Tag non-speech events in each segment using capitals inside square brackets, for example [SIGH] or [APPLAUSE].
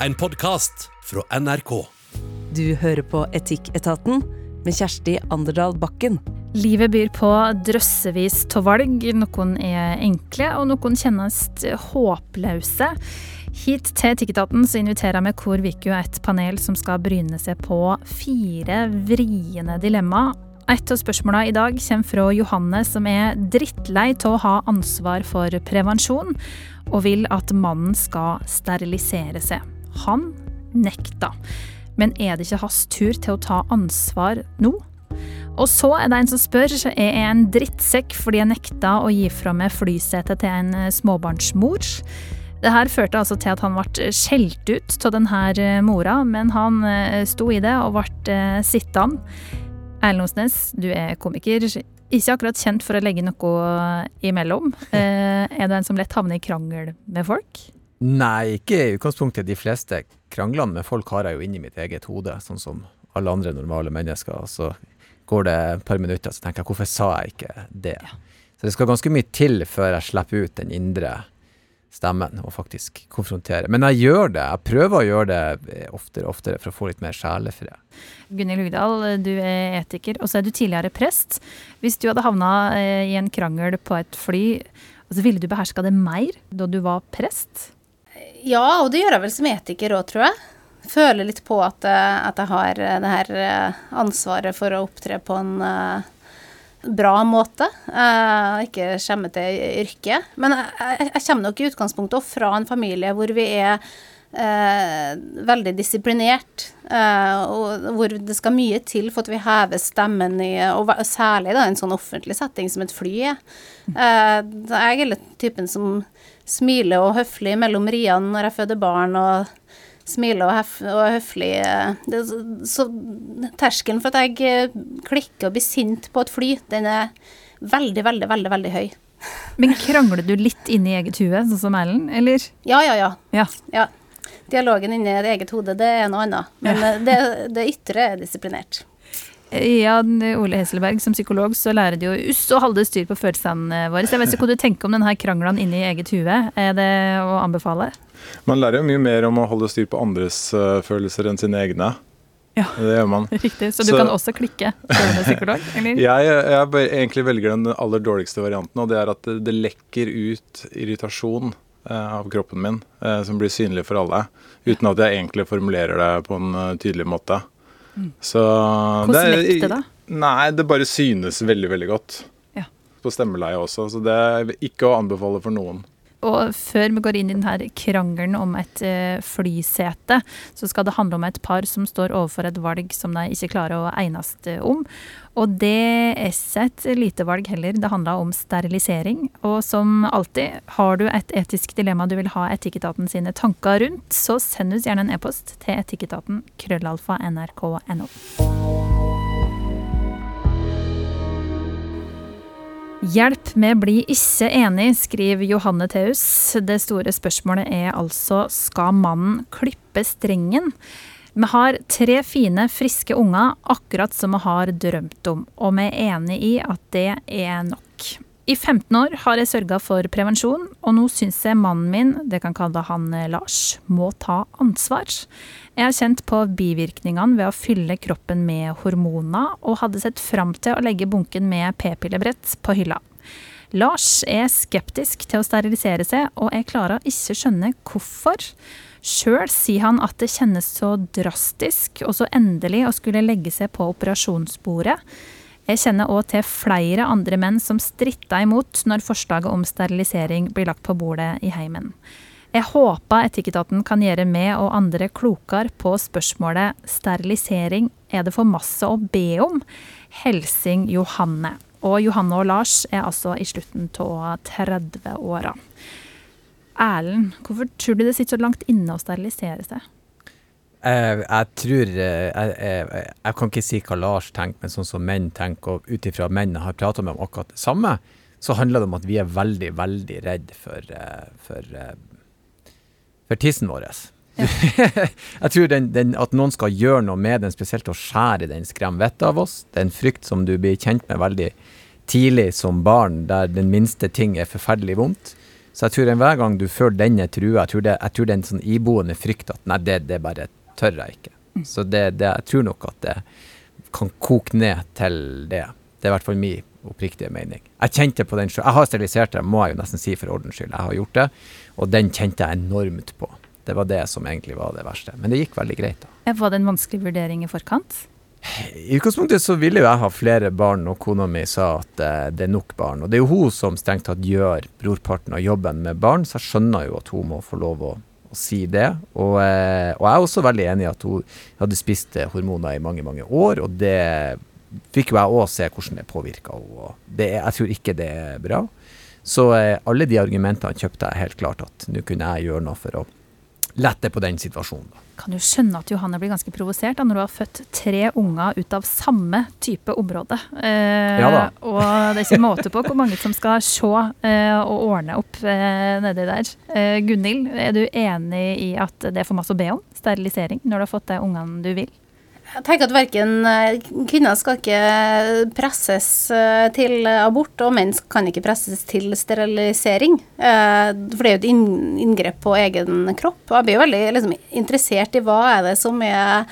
en podkast fra NRK. Du hører på Etikketaten med Kjersti Anderdal Bakken. Livet byr på drøssevis av valg. Noen er enkle, og noen kjennes håpløse. Hit til Etikketaten så inviterer vi Kor Viku et panel som skal bryne seg på fire vriene dilemma. Et av spørsmålene i dag kommer fra Johanne, som er drittlei av å ha ansvar for prevensjon, og vil at mannen skal sterilisere seg. Han nekta. Men er det ikke hans tur til å ta ansvar nå? Og så er det en som spør er jeg en drittsekk fordi jeg nekta å gi fra meg flysetet til en eh, småbarnsmor. Det her førte altså til at han ble skjelt ut av denne eh, mora, men han eh, sto i det og ble sittende. Erlend Osnes, du er komiker. Ikke akkurat kjent for å legge noe imellom. [LAUGHS] Er du en som lett havner i krangel med folk? Nei, ikke i utgangspunktet. De fleste kranglene med folk har jeg jo inni mitt eget hode, sånn som alle andre normale mennesker. Og så går det et par minutter, så tenker jeg hvorfor sa jeg ikke det? Ja. Så det skal ganske mye til før jeg slipper ut den indre stemmen og faktisk konfrontere. Men jeg gjør det. Jeg prøver å gjøre det oftere og oftere for å få litt mer sjelefred. Gunhild Hugdal, du er etiker, og så er du tidligere prest. Hvis du hadde havna eh, i en krangel på et fly, altså ville du beherska det mer da du var prest? Ja, og det gjør jeg vel som etiker òg, tror jeg. Føler litt på at, eh, at, jeg har eh, det her eh, ansvaret for å opptre på en bra måte. Uh, ikke skjemme til yrket. Men jeg, jeg, kommer nok i utgangspunktet fra en familie hvor vi er Eh, veldig disiplinert. Eh, og hvor det skal mye til for at vi hever stemmen i Og særlig da en sånn offentlig setting som et fly er. jeg er litt typen som smile og høflig mellom riene når jeg føder barn, og smile og, og høflig. Det, så terskelen for at jeg klikker og blir sint på et fly, den er veldig, veldig, veldig, veldig høy. Men krangler du litt inni eget hue, sånn som Ellen, eller? Ja, ja, ja. ja. ja. Dialogen inni eget hode, det er noe annet. Men ja. det, det ytre er disiplinert. Ja, Ole Hesselberg, som psykolog så lærer du jo uss og holde styr på følelsene våre. Så jeg vet ikke hva du tenker om denne krangelen inni eget hue. Er det å anbefale? Man lærer jo mye mer om å holde styr på andres uh, følelser enn sine egne. Ja, det gjør man. [LAUGHS] Riktig. Så du så, kan også klikke som psykolog? Eller? [LAUGHS] Jeg, jeg egentlig velger den aller dårligste varianten, og det er at det, det lekker ut irritasjon uh, av kroppen min, uh, som blir synlig for alle, uten at jeg egentlig formulerer det på en tydelig måte. Så Hvordan lekte det? Nei, det bare synes veldig, veldig godt. Ja. På stemmeleie også, så det er ikke å anbefale for noen. Og før vi går inn i denne krangelen om et uh, flysete, så skal det handle om et par som står overfor et valg som de ikke klarer å enes om. Og det er ikke et lite valg heller. Det handler om sterilisering. Og som alltid, har du et etisk dilemma du vil ha Etikketaten sine tanker rundt, så send oss gjerne en e-post til etikketaten krøllalfa nrk.no. Hjelp, vi blir ikke enig, skriver Johanne Theus. Det store spørsmålet er altså skal mannen klippe strengen? Vi har tre fine, friske unger, akkurat som vi har drømt om, og vi er enig i at det er nok. I 15 år har jeg sørga for prevensjon, og nå syns jeg mannen min, det kan kalle han Lars, må ta ansvar. Jeg har kjent på bivirkningene ved å fylle kroppen med hormoner, og hadde sett fram til å legge bunken med p-pillebrett på hylla. Lars er skeptisk til å sterilisere seg, og jeg klarer ikke skjønne hvorfor. Sjøl sier han at det kjennes så drastisk og så endelig å skulle legge seg på operasjonsbordet. Jeg kjenner òg til flere andre menn som stritta imot når forslaget om sterilisering blir lagt på bordet i heimen. Jeg håper Etikketaten kan gjøre meg og andre klokere på spørsmålet sterilisering er det for masse å be om? Helsing Johanne. Og Johanne og Lars er altså i slutten av 30-åra. Erlend, hvorfor tror du det sitter så langt inne å sterilisere seg? Jeg, jeg tror eh, jeg, jeg, jeg, kan ikke si hva Lars tenker, men sånn som menn tenker, og ut ifra menn har prata med om akkurat det samme, så handler det om at vi er veldig, veldig redd for, eh, for, eh, for tissen vår. Ja. [LAUGHS] jeg tror den, den, at noen skal gjøre noe med den, spesielt å skjære den, skremmer vettet av oss. Det er en frykt som du blir kjent med veldig tidlig som barn, der den minste ting er forferdelig vondt. Så jeg tror enhver gang du føler den er trua, jeg tror det, jeg tror det er en sånn iboende frykt at nei, det, det bare tør jeg ikke. Så det, det, jeg tror nok at det kan koke ned til det. Det er i hvert fall min oppriktige mening. Jeg kjente på den. Jeg har sterilisert det, må jeg jo nesten si for ordens skyld. Jeg har gjort det, og den kjente jeg enormt på. Det var det som egentlig var det verste. Men det gikk veldig greit, da. Var det en vanskelig vurdering i forkant? I utgangspunktet så ville jo jeg ha flere barn, og kona mi sa at eh, det er nok barn. Og det er jo hun som strengt tatt gjør brorparten av jobben med barn, så jeg skjønner jo at hun må få lov å, å si det. Og, eh, og, jeg er også veldig enig i at hun hadde spist eh, hormoner i mange, mange år, og det fikk jo jeg òg se hvordan det påvirka henne. Jeg tror ikke det er bra. Så eh, alle de argumentene kjøpte jeg helt klart at nå kunne jeg gjøre noe for å lette på den situasjonen. Kan jo skjønne at Johanne blir ganske provosert da, når du har født tre unger ut av samme type område. Eh, Ja da. og det er ikke måte på hvor mange som skal se eh, og ordne opp eh, nedi der. Eh, Gunhild, er du enig i at det er for masse å be om? Sterilisering når du har fått de ungene du vil? Jeg tenker at verken kvinner skal ikke presses eh, til abort, og menn kan ikke presses til sterilisering. Eh, For det er jo et inn- inngrep på egen kropp. Og jeg blir veldig liksom, interessert i hva er det som er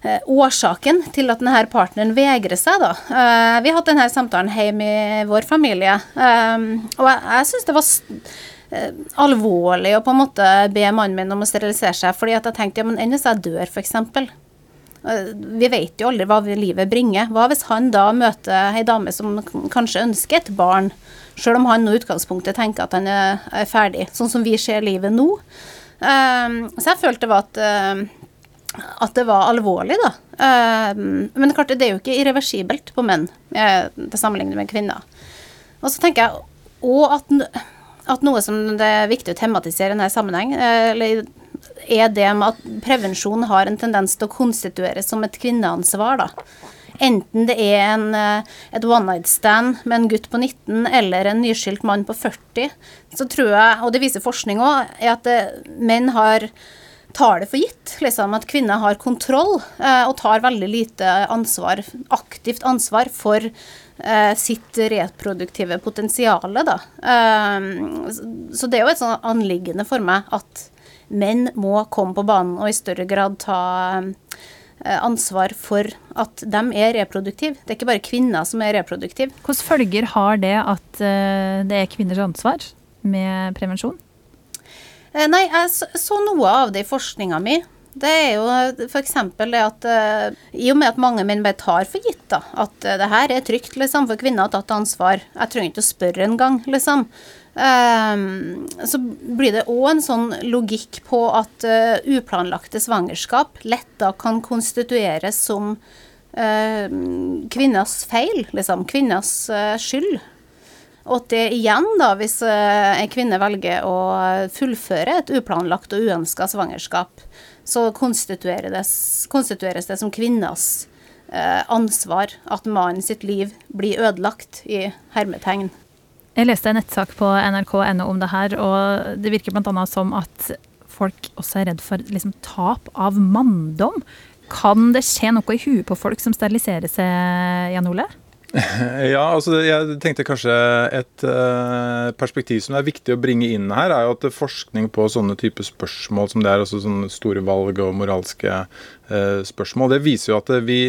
eh, årsaken til at denne partneren vegrer seg, da. Eh, Vi har hatt denne samtalen hjemme i vår familie, eh, og jeg, jeg syns det var eh, alvorlig å på en måte be mannen min om å sterilisere seg, fordi at jeg tenkte ja, men enn hvis jeg dør, f.eks. Eh, Vi vet jo aldri hva livet bringer. Hva hvis han da møter ei dame som kanskje ønsker et barn, sjøl om han nå i utgangspunktet tenker at han er, er ferdig, sånn som vi ser livet nå. Eh, så jeg følte var at eh, at det var alvorlig, da. Men klart, det er jo ikke irreversibelt på menn, til sammenlignet med kvinner. Og så tenker jeg òg at, at noe som det er viktig å tematisere i denne sammenheng, eller er det med at prevensjon har en tendens til å konstitueres som et kvinneansvar, da. Enten det er en, eh, et one night stand med en gutt på 19 eller en nyskilt mann på 40, så tror jeg, og det viser forskning òg, er at eh, menn har tar det for gitt, liksom, at kvinner har kontroll eh, og tar veldig lite ansvar, aktivt ansvar for eh, sitt reproduktive potensial. Eh, så det er jo et sånn anliggende for meg at menn må komme på banen og i større grad ta eh, ansvar for at de er reproduktive. Det er ikke bare kvinner som er reproduktive. Hvilke følger har det at eh, det er kvinners ansvar med prevensjon? Eh, Nei, jeg så, noe av det i forskninga mi. Det er jo f.eks. det at i og med at mange menn bare tar for gitt da, at det her er trygt liksom, for kvinner har tatt ansvar, jeg trenger ikke å spørre engang, liksom. Ehm, så blir det òg en sånn logikk på at eh, uplanlagte svangerskap lett da kan konstitueres som eh, kvinners feil, liksom. Kvinners eh, skyld. Og at det igjen, da, hvis eh, en kvinne velger å fullføre et uplanlagt og uønska svangerskap, så konstitueres, konstitueres det som kvinnas eh, ansvar at mannen sitt liv blir ødelagt, i hermetegn. Jeg leste en nettsak på nrk.no om det her, og det virker bl.a. som at folk også er redd for liksom, tap av manndom. Kan det skje noe i huet på folk som steriliserer seg, Jan Ole? [LAUGHS] Ja, altså jeg tenkte kanskje et eh, perspektiv som er viktig å bringe inn her, er jo at forskning på sånne type spørsmål som det er, altså sånne store valg og moralske eh, spørsmål, det viser jo at vi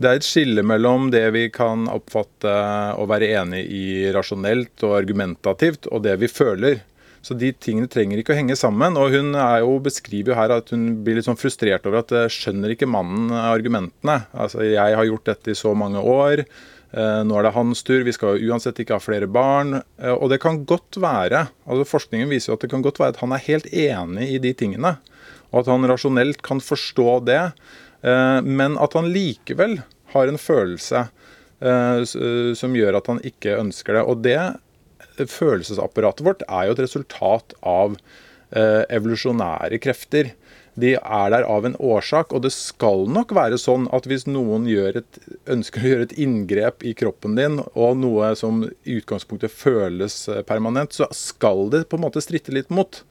det er et skille mellom det vi kan oppfatte og være enig i rasjonelt og argumentativt, og det vi føler. Så de tingene trenger ikke å henge sammen. Og hun jo, beskriver jo her at hun blir litt sånn frustrert over at eh, skjønner ikke mannen argumentene. Altså jeg har gjort dette i så mange år. eh, Nå er det hans tur. Vi skal uansett ikke ha flere barn. eh, Og det kan godt være, altså forskningen viser jo at det kan godt være at han er helt enig i de tingene. Og at han rasjonelt kan forstå det. Eh, Men at han likevel har en følelse eh, eh, som gjør at han ikke ønsker det. Og det følelsesapparatet vårt er jo et resultat av evolusjonære krefter. De er der av en årsak, og det skal nok være sånn at hvis noen et, ønsker å gjøre et inngrep i kroppen din, og noe som i utgangspunktet føles permanent, så skal det på en måte stritte litt mot.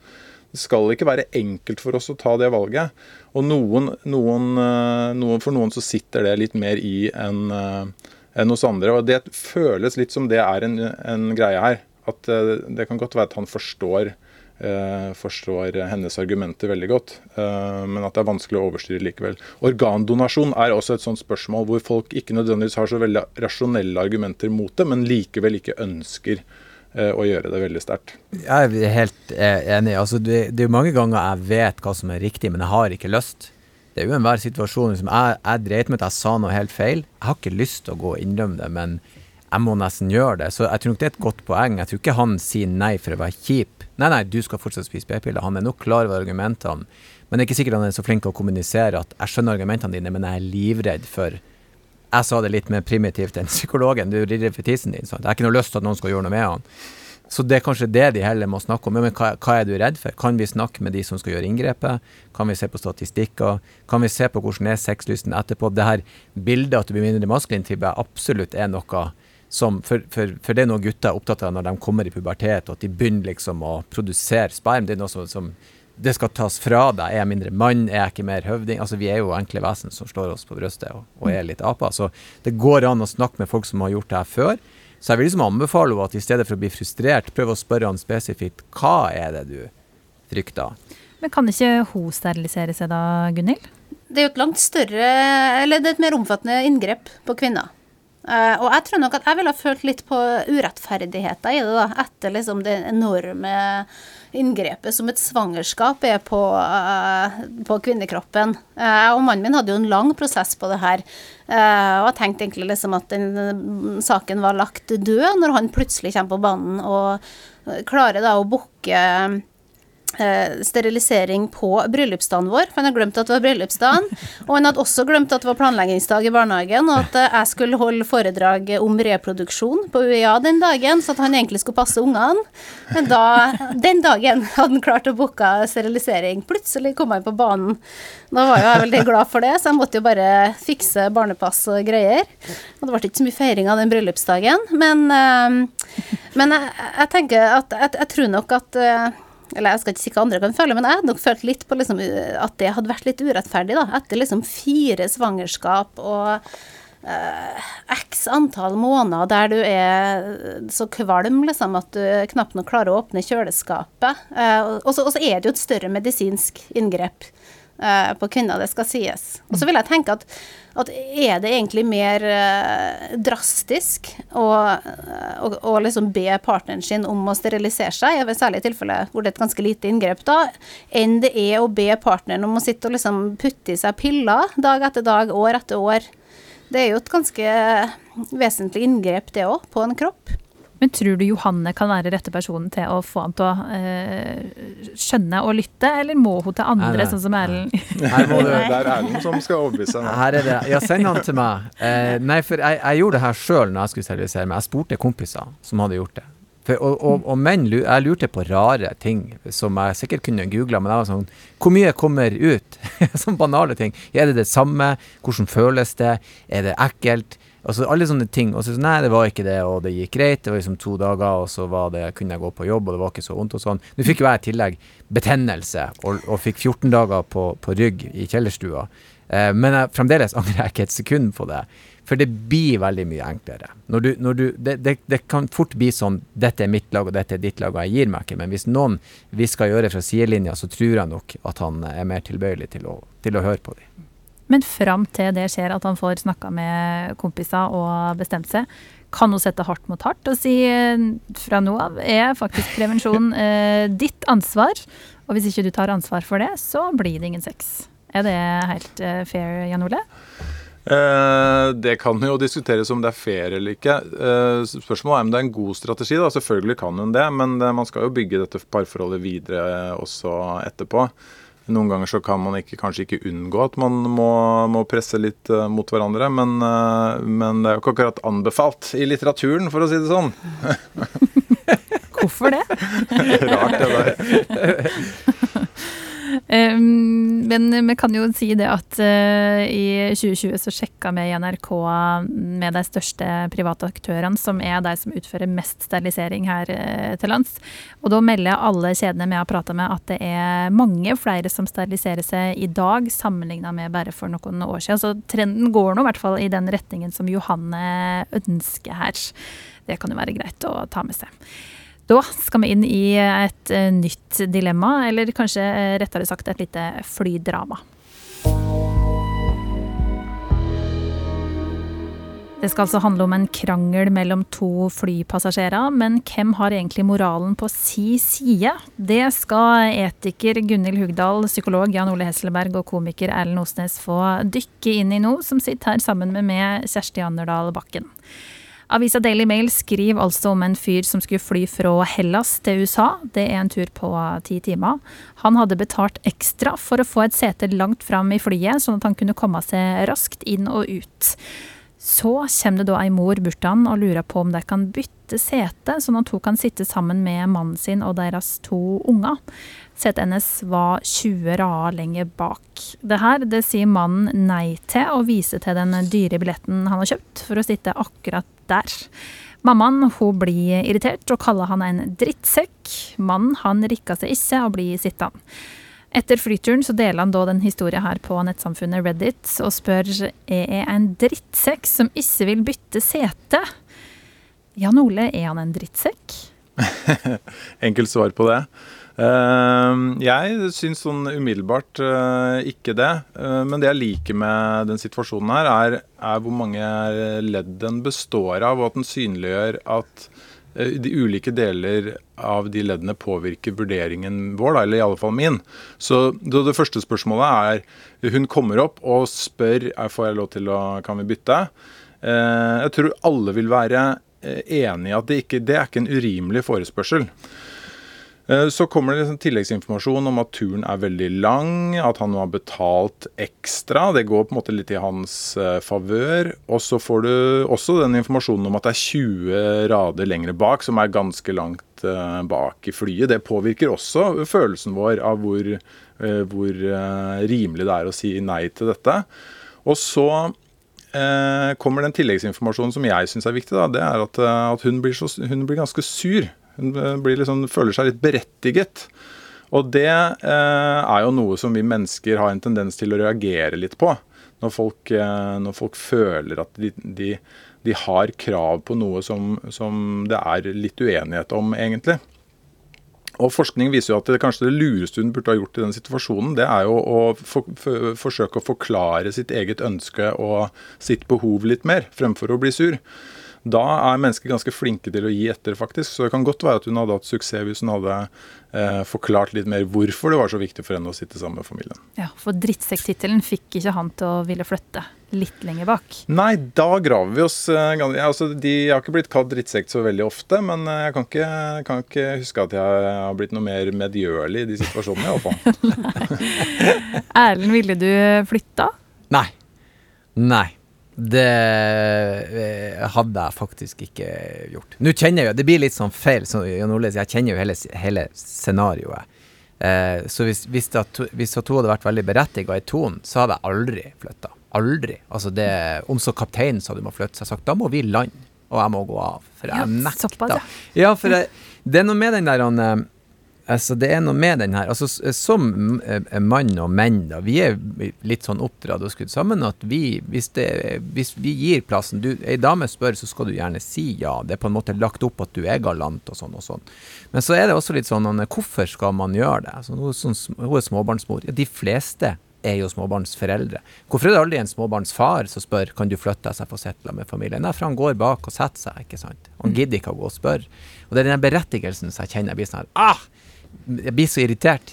Det skal ikke være enkelt for oss å ta det valget. Og noen, noen, eh, noen, for noen så sitter det litt mer i enn en hos andre. Og det føles litt som det er en, en greie her. At eh, det kan godt være at han forstår, eh, forstår hennes argumenter veldig godt, eh, men at det er vanskelig å overstyre likevel. Organdonasjon er også et sånt spørsmål hvor folk ikke nødvendigvis har så veldig rasjonelle argumenter mot det, men likevel ikke ønsker eh, å gjøre det veldig sterkt. Jeg er helt eh, enig. Altså, det, det er jo mange ganger jeg vet hva som er riktig, men jeg har ikke lyst. Det er jo enhver situasjon. Liksom, jeg, jeg dreit meg ut, jeg sa noe helt feil. Jeg har ikke lyst til å gå og innrømme det, men jeg må nesten gjøre det. Så jeg tror nok det er et godt poeng. Jeg tror ikke han sier nei for å være kjip. Nei, nei, du skal fortsatt spise p-piller. Han er nok klar over argumentene. Men det er ikke sikkert han er så flink til å kommunisere at jeg skjønner argumentene dine, men jeg er livredd for Jeg sa det litt mer primitivt enn psykologen. Du er redd for tissen din. Sant? Jeg har ikke noe lyst til at noen skal gjøre noe med han. Så det er kanskje det de heller må snakke om. Men hva, hva, er du redd for? Kan vi snakke med de som skal gjøre inngrepet? Kan vi se på statistikker? Kan vi se på hvordan er sexlysten etterpå? Det her bildet at du blir mindre maskulin, jeg absolutt er noe som for, for, for, det er noe gutter er opptatt av når de kommer i pubertet, og at de begynner liksom å produsere sperm. Det er noe som, som det skal tas fra deg. Er jeg mindre mann? Er jeg ikke mer høvding? Altså, Vi er jo enkle vesen som slår oss på brystet og, og er litt aper. Så det går an å snakke med folk som har gjort det her før. Så jeg vil liksom anbefale henne at i stedet for å bli frustrert, prøve å spørre han spesifikt hva er det du frykter. Men kan ikke hun sterilisere seg da, Gunhild? Det er jo et langt større, eller det er et mer omfattende inngrep på kvinner. Uh, og jeg tror nok at jeg ville ha følt litt på urettferdigheter i det, da, etter liksom det enorme inngrepet som et svangerskap er på, uh, på kvinnekroppen. Uh, og mannen min hadde jo en lang prosess på det her. og jeg tenkte egentlig liksom at den saken var lagt død, når han plutselig kommer på banen og klarer da å booke Eh, sterilisering på bryllupsdagen vår, for han hadde glemt at det var bryllupsdagen. [LAUGHS] Og han hadde også glemt at det var planleggingsdag i barnehagen, og at eh, jeg skulle holde foredrag om reproduksjon på UiA den dagen, så at han egentlig skulle passe ungene. Men da, den dagen hadde han klart å booke sterilisering. Plutselig kom han på banen. Da var jo jeg veldig glad for det, så jeg måtte jo bare fikse barnepass og greier. Og det ble ikke så mye feiring av den bryllupsdagen, men, eh, men jeg, jeg, tenker at jeg, jeg tror nok at eller jeg skal ikke si hva andre kan føle, men jeg hadde nok følt litt på liksom, at det hadde vært litt urettferdig, da. Etter liksom fire svangerskap og uh, x antall måneder der du er så kvalm liksom, at du knapt nok klarer å åpne kjøleskapet. Uh, og så er det jo et større medisinsk inngrep uh, på kvinner, det skal sies. Og så vil jeg tenke at at er det egentlig mer eh, drastisk å, å, å, liksom be partneren sin om å sterilisere seg, i særlig tilfelle hvor det er et ganske lite inngrep, da, enn det er å be partneren om å sitte og liksom putte i seg piller dag etter dag, år etter år. Det er jo et ganske vesentlig inngrep, det òg, på en kropp. Men tror du Johanne kan være rette personen til å få han til å eh, skjønne og lytte, eller må hun til andre, nei, nei. sånn som Erlend? [LAUGHS] Her må det, det er Erlend som skal overbevise henne. Ja, send han til meg. [LAUGHS] Eh, nei, for jeg, jeg, gjorde det her sjøl når jeg skulle sterilisere meg. Jeg spurte kompiser som hadde gjort det. For, og, og, og, menn, jeg lurte på rare ting som jeg sikkert kunne googla, men jeg var sånn Hvor mye kommer ut? [LAUGHS] sånne banale ting. Er det det samme? Hvordan føles det? Er det ekkelt? Altså alle sånne ting. Og så sånn, nei, det var ikke det, og det gikk greit. Det var liksom to dager, og så var det, kunne jeg gå på jobb, og det var ikke så vondt og sånn. Nå fikk jo jeg i tillegg betennelse, og, og fikk 14 dager på, på rygg i kjellerstua. Eh, men jeg, fremdeles angrer jeg ikke et sekund på det. For det blir veldig mye enklere. Når du, når du, det, det, det, kan fort bli sånn dette er mitt lag, og dette er ditt lag, og jeg gir meg ikke. Men hvis noen vi skal gjøre fra sidelinja, så tror jeg nok at han er mer tilbøyelig til å, til å høre på dem. Men fram til det skjer, at han får snakka med kompiser og bestemt seg, kan hun sette hardt mot hardt og si fra nå av er faktisk prevensjon [LAUGHS] eh, ditt ansvar. Og hvis ikke du tar ansvar for det, så blir det ingen sex. Er det helt eh, fair, Jan Ole? Eh, det kan jo diskuteres om det er fair eller ikke. Eh, spørsmålet er om det er en god strategi. da, Selvfølgelig kan hun det, men man skal jo bygge dette parforholdet videre også etterpå. Noen ganger så kan man ikke, kanskje ikke unngå at man må, må presse litt uh, mot hverandre, men, uh, men, det er jo ikke akkurat anbefalt i litteraturen, for å si det sånn. [LAUGHS] Hvorfor det? [LAUGHS] Rart, det der. [LAUGHS] Um, men vi kan jo si det at uh, i 2020 så sjekka vi i NRK med de største private aktørene, som er de som utfører mest sterilisering her uh, til lands. Og da melder alle kjedene vi har prata med at det er mange flere som steriliserer seg i dag, sammenligna med bare for noen år siden. Så trenden går nå i hvert fall i den retningen som Johanne ønsker her. Det kan jo være greit å ta med seg. Da skal vi inn i et eh, nytt dilemma, eller kanskje eh, rettere sagt et lite flydrama. Det skal altså handle om en krangel mellom to flypassasjerer, men hvem har egentlig moralen på si side? Det skal etiker Gunhild Hugdal, psykolog Jan Ole Hesselberg og komiker Erlend Osnes få dykke inn i nå, som sitter her sammen med meg, Kjersti Anderdal Bakken. Avisa Daily Mail skriver altså om en fyr som skulle fly fra Hellas til USA. Det er en tur på ti timer. Han hadde betalt ekstra for å få et sete langt fram i flyet, sånn at han kunne komme seg raskt inn og ut. Så kommer det da ei mor bort til han og lurer på om de kan bytte sete, sånn at hun kan sitte sammen med mannen sin og deres to unger. Setet hennes var 20 rader lenger bak. Det her det sier mannen nei til, og viser til den dyre billetten han har kjøpt for å sitte akkurat der. Mammaen hun blir irritert og kaller han en drittsekk. Mannen han rikker seg ikke og blir sittende. Etter flyturen så deler han da den historien her på nettsamfunnet Reddit og spør er jeg en drittsekk som ikke vil bytte sete. Jan Ole, er han en drittsekk? [LAUGHS] Enkelt svar på det. Uh, jeg syns sånn umiddelbart uh, ikke det. Uh, men det jeg liker med den situasjonen her, er, er hvor mange ledd den består av, og at den synliggjør at Eh, de ulike deler av de leddene påvirker vurderingen vår, da, eller i alle fall min. Så det første spørsmålet er Hun kommer opp og spør får jeg lov til å kan vi bytte. Eh, jeg tror alle vil være eh, enig i at det, ikke, det er ikke en urimelig forespørsel. Eh, så kommer det liksom tilleggsinformasjon om at turen er veldig lang, at han har betalt ekstra. Det går på en måte litt i hans uh, favør. Og så får du også den informasjonen om at det er 20 rader lengre bak, som er ganske langt uh, bak i flyet. Det påvirker også følelsen vår av hvor, hvor rimelig det er å si nei til dette. Og så kommer den tilleggsinformasjonen som jeg syns er viktig. Da, det er at, at hun, blir så, hun blir ganske sur hun eh, liksom, føler seg litt berettiget. Og det eh, er jo noe som vi mennesker har en tendens til å reagere litt på. Når folk, eh, når folk føler at de, de, de, har krav på noe som, som, det er litt uenighet om, egentlig. Og Forskning viser jo at det kanskje det lureste hun burde ha gjort i den situasjonen, det er jo å for, for, forsøke å forklare sitt eget ønske og sitt behov litt mer, fremfor å bli sur. Da er mennesker ganske flinke til å gi etter, faktisk. Så det kan godt være at hun hadde hatt suksess hvis hun hadde eh, forklart litt mer hvorfor det var så viktig for henne å sitte sammen med familien. Ja, For drittsekktittelen fikk ikke han til å ville flytte litt lenger bak? Nei, da graver vi oss eh, altså, de, Jeg har ikke blitt kalt drittsekk så veldig ofte, men eh, jeg kan ikke, kan ikke, huske at jeg har blitt noe mer medgjørlig i de situasjonene, iallfall. [LAUGHS] Erlend, ville du flytta? Nei. Nei. Det eh, hadde jeg faktisk ikke gjort. Nå kjenner jeg jo, Det blir litt sånn feil, så jeg kjenner jo hele, hele scenarioet. Eh, så hvis, hvis, det, hvis at to hadde vært veldig berettiga i tonen, så hadde jeg aldri flytta. Aldri. Altså det, Om så kapteinen sa du må flytte, så har jeg sagt da må vi lande, og jeg må gå av. For jeg ja, nekta. Ja, for jeg, det er noe med den der han eh, Altså, det er noe med den her. Altså, som eh, mann og menn, da, vi er litt sånn oppdratt og skrudd sammen at vi, hvis, det, hvis vi gir plassen du, Ei dame spør, så skal du gjerne si ja. Det er på en måte lagt opp at du er galant og sånn og sånn. Men så er det også litt sånn hvorfor skal man gjøre det? Altså, hun, sånn, hun er småbarnsmor. Ja, de fleste er jo småbarnsforeldre. Hvorfor er det aldri en småbarnsfar som spør kan du flytte seg på å med familien? Nei, for han går bak og setter seg, ikke sant. Han gidder ikke å gå og spørre. Og det er den berettigelsen som jeg kjenner jeg blir sånn her ah! Jeg blir så irritert.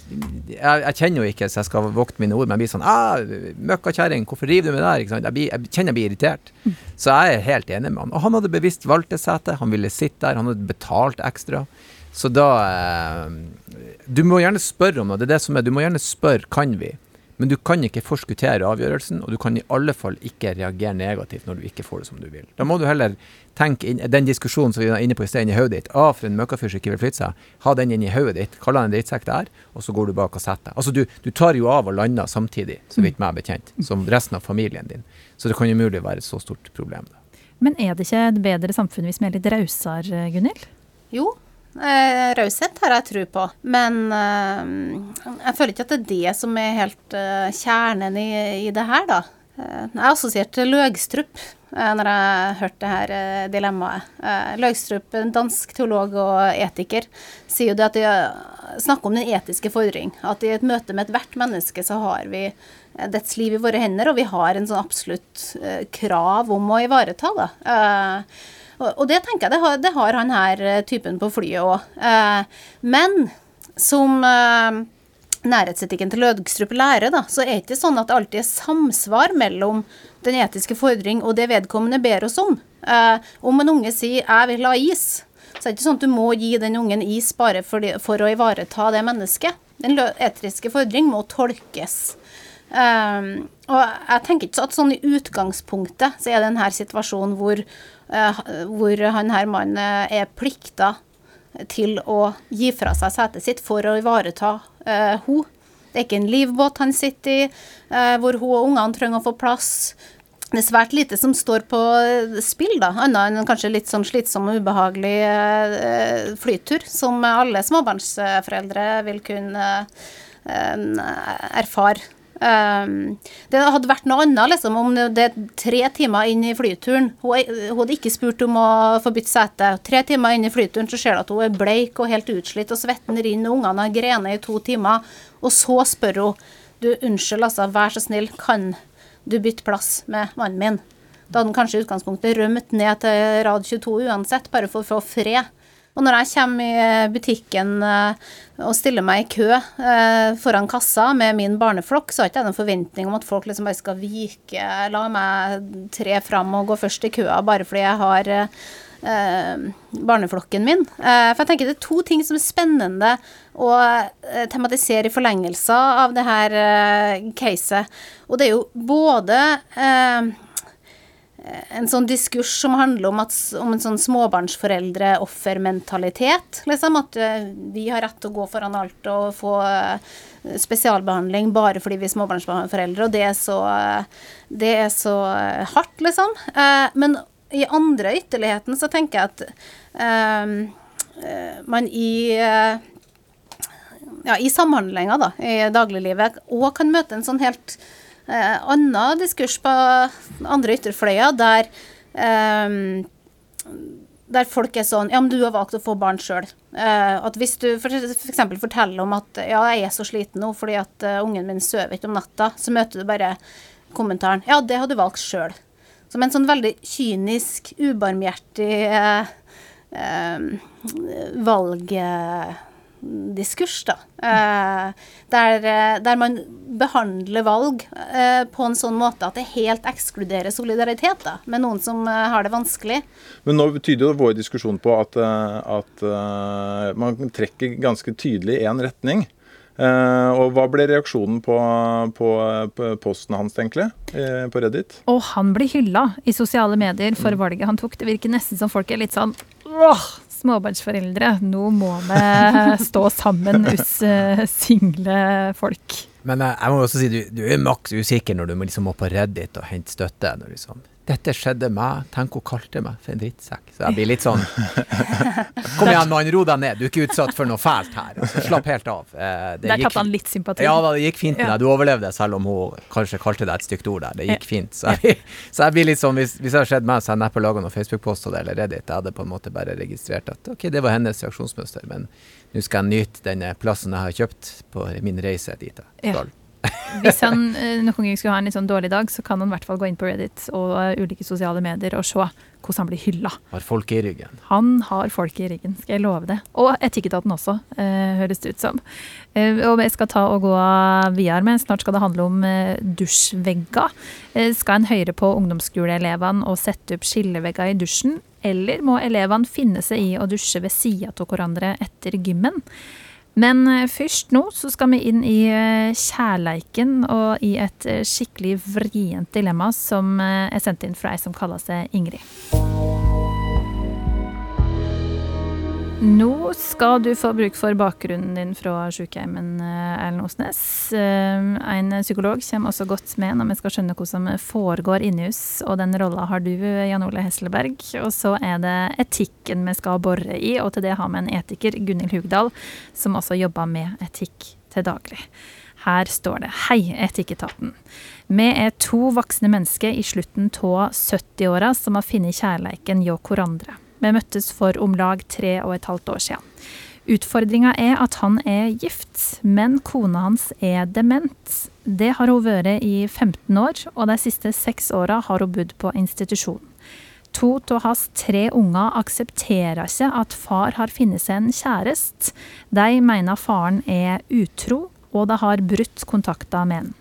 Jeg, jeg, kjenner jo ikke, så jeg skal vokte mine ord, men jeg blir sånn ah, 'Møkkakjerring, hvorfor river du med der?' Jeg, blir, jeg, kjenner jeg blir irritert. Så jeg er helt enig med han. Og han hadde bevisst valgt det setet. Han ville sitte der. Han hadde betalt ekstra. Så da eh, Du må gjerne spørre om noe. Det er det som er. Du må gjerne spørre kan vi. Men du kan ikke forskuttere avgjørelsen, og du kan i alle fall ikke reagere negativt når du ikke får det som du vil. Da må du heller tenke inn, den diskusjonen som vi var inne på i sted, inni hodet ditt. Å, for en møkkafyr som ikke vil flytte seg. Ha den inni hodet ditt. Kall han en drittsekk der, og så går du bak og setter deg. Altså, du, du, tar jo av og lander samtidig, så vidt meg bekjent, som resten av familien din. Så det kan jo mulig være et så stort problem. Da. Men er det ikke et bedre samfunn hvis vi er litt rausere, Gunhild? Jo, Eh, Raushet har jeg tro på, men eh, jeg føler ikke at det er det som er helt eh, kjernen i, i det her, da. Eh, jeg er assosiert til Løgstrup når jeg hørte det her eh, dilemmaet. Eh, Løgstrup, en dansk teolog og etiker, sier jo det at de eh, snakker om den etiske fordring. At i et møte med ethvert menneske så har vi eh, dets liv i våre hender, og vi har en sånn absolutt eh, krav om å ivareta det. Eh, og, det tenker jeg, det har, det har han her eh, typen på flyet òg. men som eh, nærhetsetikken til Løgstrup lærer, da, så er det ikke sånn at det alltid er samsvar mellom den etiske fordring og det vedkommende ber oss om. Eh, om en unge sier 'jeg vil ha is', så er det ikke sånn at du må gi den ungen is bare for, de, for å ivareta det mennesket. Den etiske fordring må tolkes. Eh, og jeg tenker ikke at sånn i utgangspunktet så er det denne situasjonen hvor, eh, hvor han her mannen eh, er plikta til å gi fra seg setet sitt for å ivareta eh, hun. Det er ikke en livbåt han sitter i, eh, hvor hun og ungene trenger å få plass. Det er svært lite som står på eh, spill, da, annet enn kanskje litt sånn slitsom og ubehagelig eh, flytur, som alle småbarnsforeldre vil kunne eh, erfare. Um, det hadde vært noe annet liksom, om det er tre timer inn i flyturen. Hun, hun hadde ikke spurt om å få bytte sete. Tre timer inn i flyturen så ser du at hun er bleik og helt utslitt, og svetten renner, og ungene har grenet i to timer. Og så spør hun du, unnskyld, altså, vær så snill, kan du bytte plass med mannen min? Da hadde han kanskje i utgangspunktet rømt ned til rad 22 uansett, bare for å få fred. Og når jeg kommer i butikken eh, og stiller meg i kø eh, foran kassa med min barneflokk, så har ikke jeg noen forventning om at folk liksom bare skal vike, la meg tre fram og gå først i køa bare fordi jeg har eh, barneflokken min. Eh, for jeg tenker det er to ting som er spennende å eh, tematisere i forlengelse av det her eh, caset. Og det er jo både eh, en sånn diskurs som handler om, at, om en sånn småbarnsforeldre-offermentalitet. Liksom at eh, vi har rett til å gå foran alt og få eh, spesialbehandling bare fordi vi er småbarnsforeldre, og det er så, eh, det er så hardt, liksom. Men i andre ytterligheten så tenker jeg at man i ja, i samhandlinga da, i dagliglivet òg kan møte en sånn helt eh, annen diskurs på andre ytterfløya, der eh, der folk er sånn Ja, men du har valgt å få barn sjøl. Eh, at hvis du f.eks. For forteller om at ja, jeg er så sliten nå fordi at uh, ungen min sover ikke om natta, så møter du bare kommentaren Ja, det har du valgt sjøl. Som en sånn veldig kynisk, ubarmhjertig eh, eh, valgdiskurs, da. Eh, der, eh, der man behandler valg eh, på en sånn måte at det helt ekskluderer solidaritet da, med noen som eh, har det vanskelig. Men nå tyder jo vår diskusjon på at, eh, at uh, man trekker ganske tydelig i én retning. Uh, og hva ble reaksjonen på, på, på posten hans, egentlig, eh, på Reddit? Og han blir hylla i sosiale medier for valget han tok. Det virker nesten som folk er litt sånn åh, småbarnsforeldre, nå må vi stå sammen, oss eh, single folk. Men eh, jeg må også si du, du er maks usikker når du liksom må på Reddit og hente støtte. Når liksom, dette skjedde meg, tenk hun kalte meg for en drittsekk. Så jeg blir litt sånn Kom igjen, mann, ro deg ned. Du er ikke utsatt for noe fælt her. Altså, slapp helt av. Eh, det Der tapte han litt sympati. Ja det gikk fint med deg. Du overlevde, selv om hun kanskje kalte deg et stygt ord der. Det gikk fint. Så jeg, så jeg blir litt sånn, hvis, hvis det hadde skjedd meg, så hadde jeg neppe laga noen Facebook-post av det eller Reddit. Jeg hadde på en måte bare registrert at ok, det var hennes reaksjonsmønster, men nå skal jeg nyte denne plassen jeg har kjøpt på min reise dit jeg Ja. Hvis han eh, noen gang skulle ha en litt sånn dårlig dag, så kan han i hvert fall gå inn på Reddit og eh, ulike sosiale medier og se hvordan han blir hylla. Har folk i ryggen. Han har folk i ryggen, skal jeg love det. Og Etikketaten også, eh, høres det ut som. Og jeg skal ta og gå videre med, snart skal det handle om dusjvegger. Skal en høre på ungdomsskoleelevene og sette opp skillevegger i dusjen, eller må elevene finne seg i å dusje ved sida av hverandre etter gymmen? Men eh, først nå så skal vi inn i eh, kjærleiken og i et eh, skikkelig vrient dilemma som er sendt inn fra ei som kaller seg Ingrid. Nå skal du få bruk for bakgrunnen din fra sykehjemmen, eh, Erlend Osnes. Eh, En psykolog kommer også godt med når vi skal skjønne hva som foregår inni oss, og den rolla har du, Jan Ole Hesselberg. Og så er det etikken vi skal bore i, og til det har vi en etiker, Gunhild Hugdal, som også jobber med etikk til daglig. Her står det Hei, Etikketaten. Vi er to voksne mennesker i slutten av 70-åra som har funnet kjærleiken hjå hverandre. Vi møttes for om lag tre og et halvt år siden. Utfordringa er at han er gift, men kona hans er dement. Det har hun vært i 15 år, og de siste seks åra har hun bodd på institusjon. To av hans tre unger aksepterer ikke at far har funnet seg en kjæreste. De mener faren er utro, og de har brutt kontakta med han.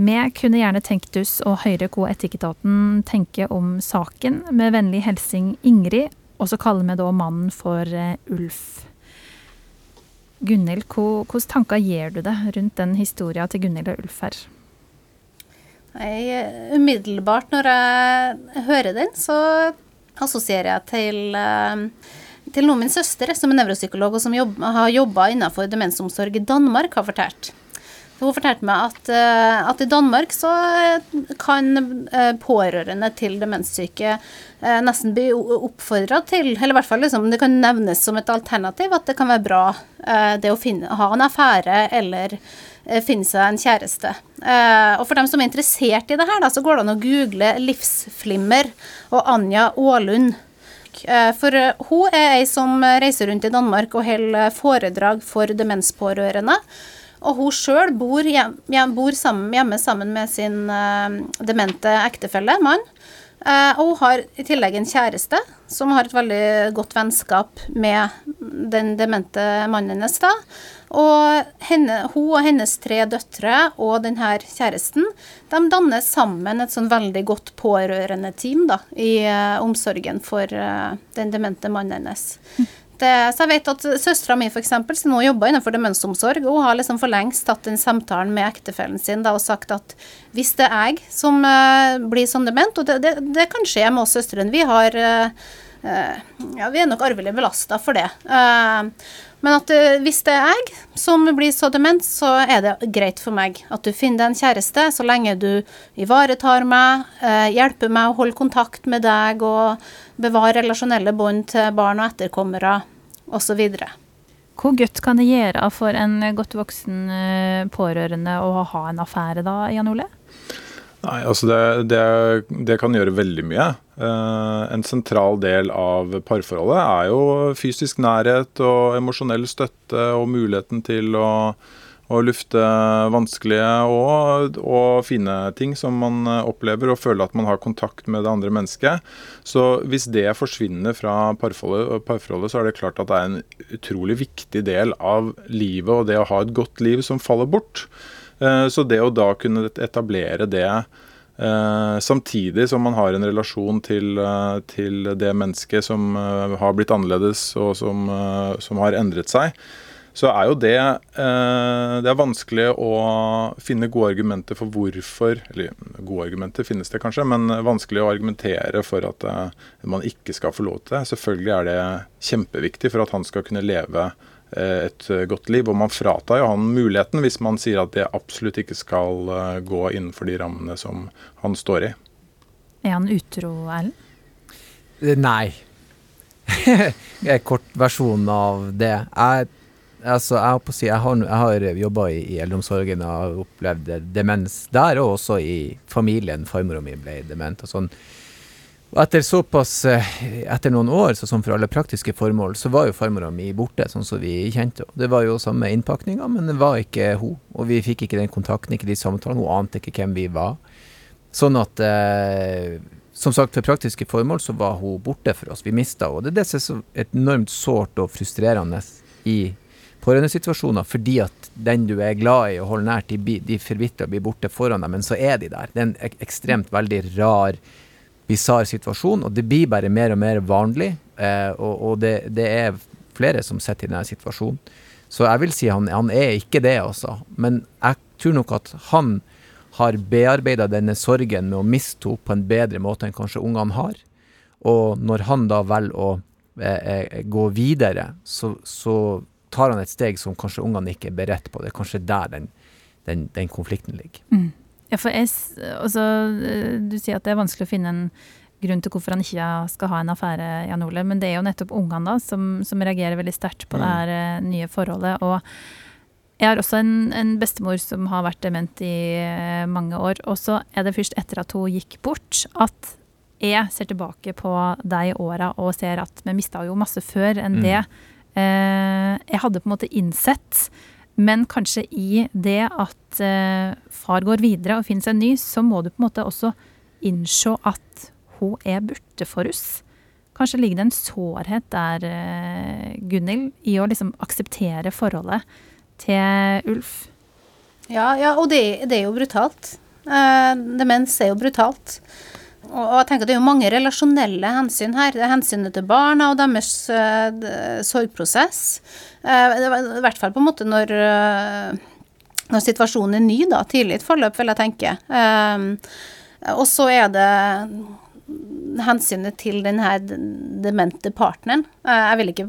Vi kunne gjerne tenkt oss å høre hva Etikketaten tenker om saken. Med vennlig hilsen Ingrid, og så kaller vi da mannen for eh, Ulf. Gunhild, hvilke tanker gjør du deg rundt den historien til Gunhild og Ulf her? Nei, umiddelbart når jeg hører den, så assosierer jeg til, eh, til noe min søster, som er nevropsykolog og som jobb, har jobba innenfor demensomsorg i Danmark, har fortalt. Hun fortalte meg at, eh, at, i Danmark så kan eh, pårørende til demenssyke nesten bli oppfordra til, eller i hvert fall liksom, det kan nevnes som et alternativ, at det kan være bra det å finne, ha en affære eller Eh, finne seg en kjæreste. Eh, og for dem som er interessert i det her, så går det an å google 'livsflimmer' og Anja Aalund. Eh, for hun er ei som reiser rundt i Danmark og holder foredrag for demenspårørende. Og hun sjøl bor, hjem, bor sammen, hjemme sammen med sin demente ektefelle, mann. Uh, og hun har i tillegg en kjæreste som har et veldig godt vennskap med den demente mannen hennes. da. Og henne, hun og hennes tre døtre og denne kjæresten de danner sammen et sånn veldig godt pårørende team da, i uh, omsorgen for uh, den demente mannen hennes. Det, så jeg vet at Søstera mi f.eks., som nå jobber innenfor demensomsorg, hun har liksom for lengst tatt den samtalen med ektefellen sin da, og sagt at hvis det er jeg som uh, blir sånn dement, og det, det, det, kan skje med oss søstrene Vi har ja, vi er nok arvelig belasta for det. Uh, men at uh, hvis det er jeg som blir så dement, så er det greit for meg at du finner deg en kjæreste, så lenge du ivaretar meg, uh, hjelper meg å holde kontakt med deg og bevare relasjonelle bånd til barn og etterkommere osv. Hvor godt kan det gjøre for en godt voksen uh, pårørende å ha en affære da, Jan Ole? Nei, altså det, det, det, kan gjøre veldig mye. Uh, en sentral del av parforholdet er jo fysisk nærhet og emosjonell støtte og muligheten til å, å lufte vanskelige og, og, fine ting som man opplever, og føle at man har kontakt med det andre mennesket. Så hvis det forsvinner fra parforholdet, parforholdet så er det klart at det er en utrolig viktig del av livet og det å ha et godt liv som faller bort. Eh, så det å da kunne etablere det eh, samtidig som man har en relasjon til, eh, til det mennesket som har blitt annerledes og som, som, har endret seg, så er jo det Det er vanskelig å finne gode argumenter for hvorfor Eller gode argumenter finnes det kanskje, men vanskelig å argumentere for at man ikke skal få lov til det. Selvfølgelig er det kjempeviktig for at han skal kunne leve Eh, et eh, godt liv. Og man fratar jo han muligheten hvis man sier at det absolutt ikke skal eh, gå innenfor de rammene som han står i. Er han utro, Erlend? Nei. [LAUGHS] Kort versjon av det. Jeg, altså, jeg, si, jeg har, jeg har jobba i, i, eldreomsorgen og har opplevd demens der, og også i familien. Farmora mi ble dement. og sånn. Og etter såpass, eh, etter noen år, så som for alle praktiske formål, så var jo farmora mi borte, sånn som vi kjente henne. Det var jo samme innpakninga, men det var ikke hun. Og vi fikk ikke den kontakten, ikke de samtalene. Hun ante ikke hvem vi var. Sånn at eh, Som sagt, for praktiske formål så var hun borte for oss. Vi mista henne. Det er det som er så enormt sårt og frustrerende i pårørendesituasjoner, fordi at den du er glad i og holder nært, de, de forvitrer og blir borte foran deg, men så er de der. Det er en ek ekstremt veldig rar bisarr situasjon, og det blir bare mer og mer vanlig. Eh, og, og det, det, er flere som sitter i denne situasjonen. Så jeg vil si han, han er ikke det, altså. Men jeg tror nok at han har bearbeida denne sorgen med å miste henne på en bedre måte enn kanskje ungene har. Og når han da velger å eh, eh, gå videre, så, så, tar han et steg som kanskje ungene ikke er beredt på. Det er kanskje der den, den, den konflikten ligger. Mm. Ja, for jeg, også, Du sier at det er vanskelig å finne en grunn til hvorfor han ikke skal ha en affære, Jan Ole. Men det er jo nettopp ungene da, som, som reagerer veldig sterkt på mm. det her eh, nye forholdet. Og Jeg har også en, en bestemor som har vært dement i eh, mange år. Og så er det først etter at hun gikk bort, at jeg ser tilbake på de åra og ser at vi mista jo masse før enn Mm. det eh, jeg hadde på en måte innsett. Men kanskje i det at eh, far går videre og finner seg ny, så må du på en måte også innse at hun er borte for oss. Kanskje ligger det en sårhet der, eh, Gunhild, i å liksom akseptere forholdet til Ulf. Ja, ja og det, det er jo brutalt. Eh, demens er jo brutalt. Og, jeg tenker det er jo mange relasjonelle hensyn her. Det er hensynet til barna og deres uh, sorgprosess. Uh, I hvert fall på en måte når, uh, når situasjonen er ny, da. Tidlig i et forløp, vil jeg tenke. Og så er det hensynet til den her demente partneren. Jeg vil ikke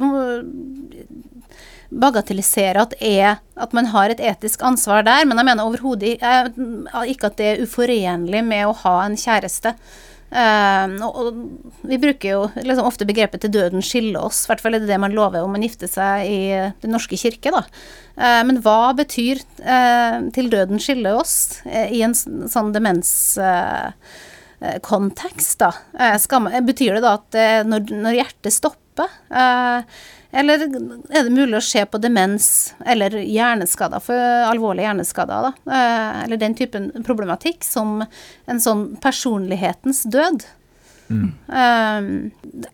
bagatellisere at, er, at man har et etisk ansvar der, men jeg mener overhodet ikke at det er uforenlig med å ha en kjæreste. Eh, og, vi bruker jo liksom ofte begrepet 'til døden skille oss', i hvert fall er det det man lover om man gifter seg i Den norske kirke, da. Uh, men hva betyr uh, 'til døden skille oss' uh, i en sånn demens... Eh, eh, kontekst, da. Eh, man, betyr det da at eh, når, når hjertet stopper, eh, eller er det mulig å se på demens eller hjerneskader, for alvorlige hjerneskader, da, eh, eller den typen problematikk, som en sånn personlighetens død? Eh,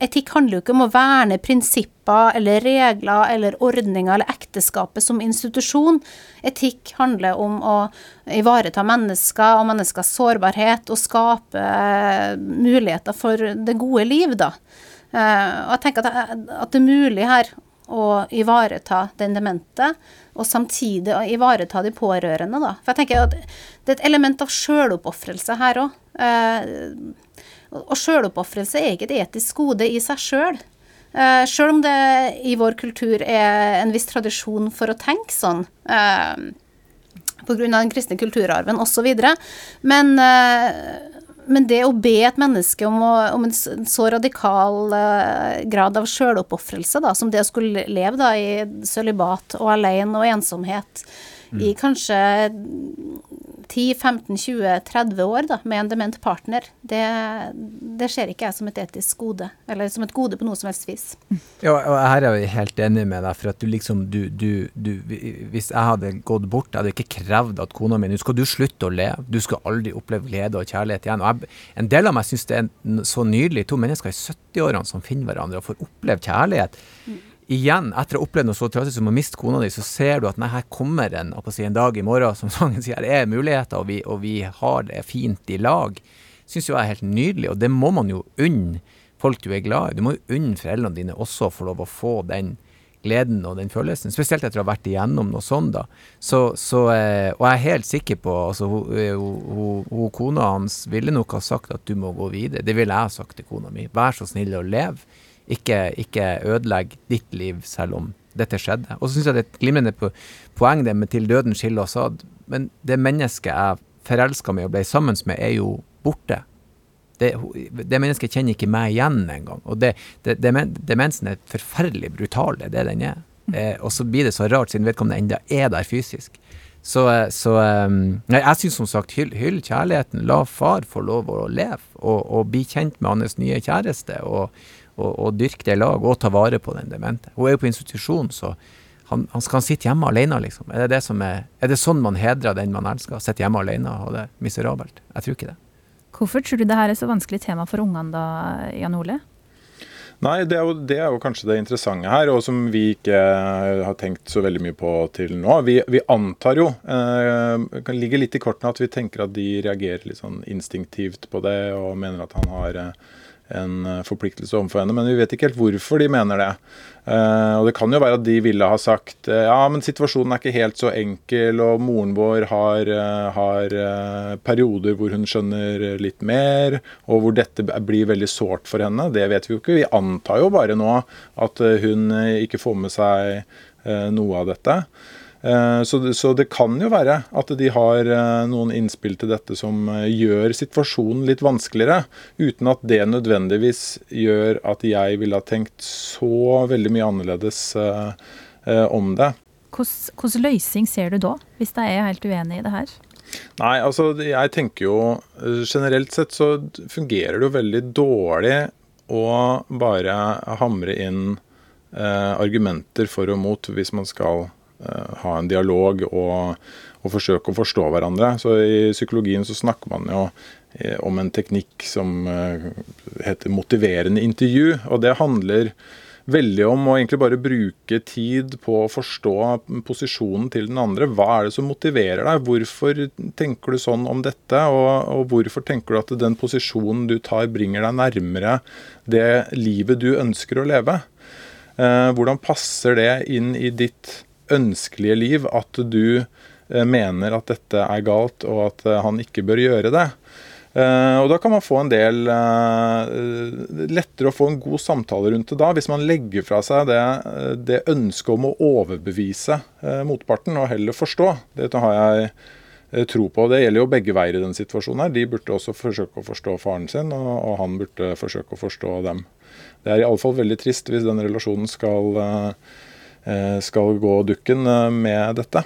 etikk handler jo ikke om å verne prinsipper eller regler eller ordninger eller ekteskapet som institusjon. Etikk handler om å ivareta mennesker og menneskers sårbarhet og skape eh, muligheter for det gode liv, da. Eh, og jeg tenker at, det er mulig her å ivareta den demente, og samtidig å ivareta de pårørende, da. For jeg tenker at det er et element av sjøloppofrelse her òg. Og sjøloppofrelse er ikke et etisk gode i seg sjøl. Uh, sjøl om det i vår kultur er en viss tradisjon for å tenke sånn. Uh, Pga. den kristne kulturarven osv. Men, men det å be et menneske om, å, om en så radikal eh, grad av sjøloppofrelse, da, som det å skulle leve da, i sølibat og alene og ensomhet i kanskje 10-15-20-30 år da, med en dement partner, det, det ser ikke jeg som et etisk gode, eller som et gode på noe som helst vis. Ja, og her er jeg helt enig med deg, for at du liksom du, du, du, Hvis jeg hadde gått bort, jeg hadde ikke krevd at kona mi Nå skal du slutte å leve, du skal aldri oppleve glede og kjærlighet igjen. Og jeg, en del av meg syns det er så nydelig, to mennesker i 70-årene som finner hverandre og får oppleve kjærlighet. Igjen, etter å ha opplevd noe så trasig som å miste kona di, så ser du at nei, her kommer en, å si, en dag i morgen, som [LAUGHS] sangen sier, her er muligheter, og vi, og vi har det fint i lag. Syns jo jeg er helt nydelig, og det må man jo unne folk du er glad i. Du må jo unne foreldrene dine også få lov å få den gleden og den følelsen, spesielt etter å ha vært igjennom noe sånt. da. Så, så, eh, og jeg er helt sikker på altså hun, eh, Kona hans ville nok ha sagt at du må gå videre. Det ville jeg ha sagt til kona mi. Vær så snill å leve. Ikke, ikke ødelegg ditt liv selv om dette skjedde. Og så syns jeg det er et glimrende poeng det med 'til døden skiller oss ad'. Men det mennesket jeg forelska meg og ble sammen med, er jo borte. Det, det mennesket kjenner ikke meg igjen engang. Og det, det, demensen er forferdelig brutal, det er det den er. Eh, og så blir det så rart, siden vedkommende enda er der fysisk. Så, eh, så eh, nei, jeg syns som sagt, hyll, hyll kjærligheten. La far få lov å leve, og, og bli kjent med hans nye kjæreste. Og, og, og dyrke det i lag, og ta vare på den demente. Hun er jo på institusjon, så han, han skal han sitte hjemme alene, liksom. Er det, det som er, er det sånn man hedrer den man elsker? Sitte hjemme alene og ha det miserabelt? Jeg tror ikke det. Hvorfor tror du det her er så vanskelig tema for ungene da, Jan Ole? Nei, det er, jo, det er jo kanskje det interessante her, og som vi ikke har tenkt så veldig mye på til nå. Vi, vi antar jo, eh, det kan ligge litt i kortene at vi tenker at de reagerer litt sånn instinktivt på det, og mener at han har eh, en eh, forpliktelse overfor henne, men vi vet ikke helt hvorfor de mener det. Eh, og det kan jo være at de ville ha sagt eh, ja, men situasjonen er ikke helt så enkel, og moren vår har, har perioder hvor hun skjønner litt mer, og hvor dette blir veldig sårt for henne. Det vet vi jo ikke. Vi antar jo bare nå at hun ikke får med seg noe av dette. Eh, Så det, så det kan jo være at de har eh, noen innspill til dette som eh, gjør situasjonen litt vanskeligere, uten at det nødvendigvis gjør at jeg ville ha tenkt så veldig mye annerledes om det. Hvilken løsning ser du da, hvis de er helt uenig i det her? Nei, altså jeg tenker jo generelt sett så fungerer det jo veldig dårlig å bare hamre inn eh, argumenter for og mot hvis man skal ha en dialog og, og, forsøke å forstå hverandre. Så I psykologien så snakker man jo eh, om en teknikk som eh, heter motiverende intervju. og det handler veldig om å egentlig bare bruke tid på å forstå posisjonen til den andre. Hva er det som motiverer deg? Hvorfor tenker du sånn om dette? Og, og hvorfor tenker du at den posisjonen du tar, bringer deg nærmere det livet du ønsker å leve? Eh, hvordan passer det inn i ditt ønskelige liv at du eh, mener at dette er galt, og at eh, han ikke bør gjøre det? Uh, og Da kan man få en del uh, lettere å få en god samtale rundt det da, hvis man legger fra seg det, det ønsket om å overbevise uh, motparten og heller forstå. Dette har jeg tro på. Det gjelder jo begge veier i den situasjonen. her. De burde også forsøke å forstå faren sin, og, og han burde forsøke å forstå dem. Det er i alle fall veldig trist hvis den relasjonen skal, skal gå dukken med dette.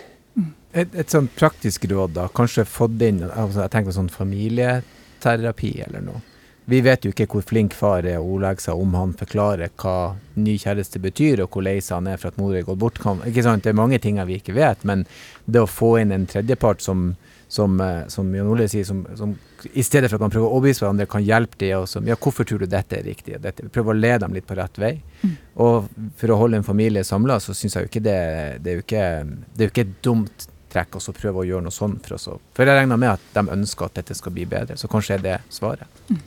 Et, et sånn praktisk råd, da. Kanskje fått inn altså Jeg tenker sånn familieterapi eller noe. Vi vet jo ikke hvor flink far er å ordlegge seg om han forklarer hva ny kjæreste betyr, og hvor lei seg han er for at mor er gått bort. Ikke sant? Det er mange ting vi ikke vet, men det å få inn en tredjepart som, som, eh, som Jan Ole sier, som, som, i stedet for at man prøver å overbevise hverandre, kan hjelpe dem. Som, ja, hvorfor tror du dette er riktig? Dette, prøve å lede dem litt på rett vei. Mm. Og for å holde en familie samla, så syns jeg jo ikke det, det, er jo ikke, det er jo ikke et dumt trekk, og så prøve å gjøre noe sånn for oss. For jeg regner med at de ønsker at dette skal bli bedre, så kanskje er det svaret. Mm.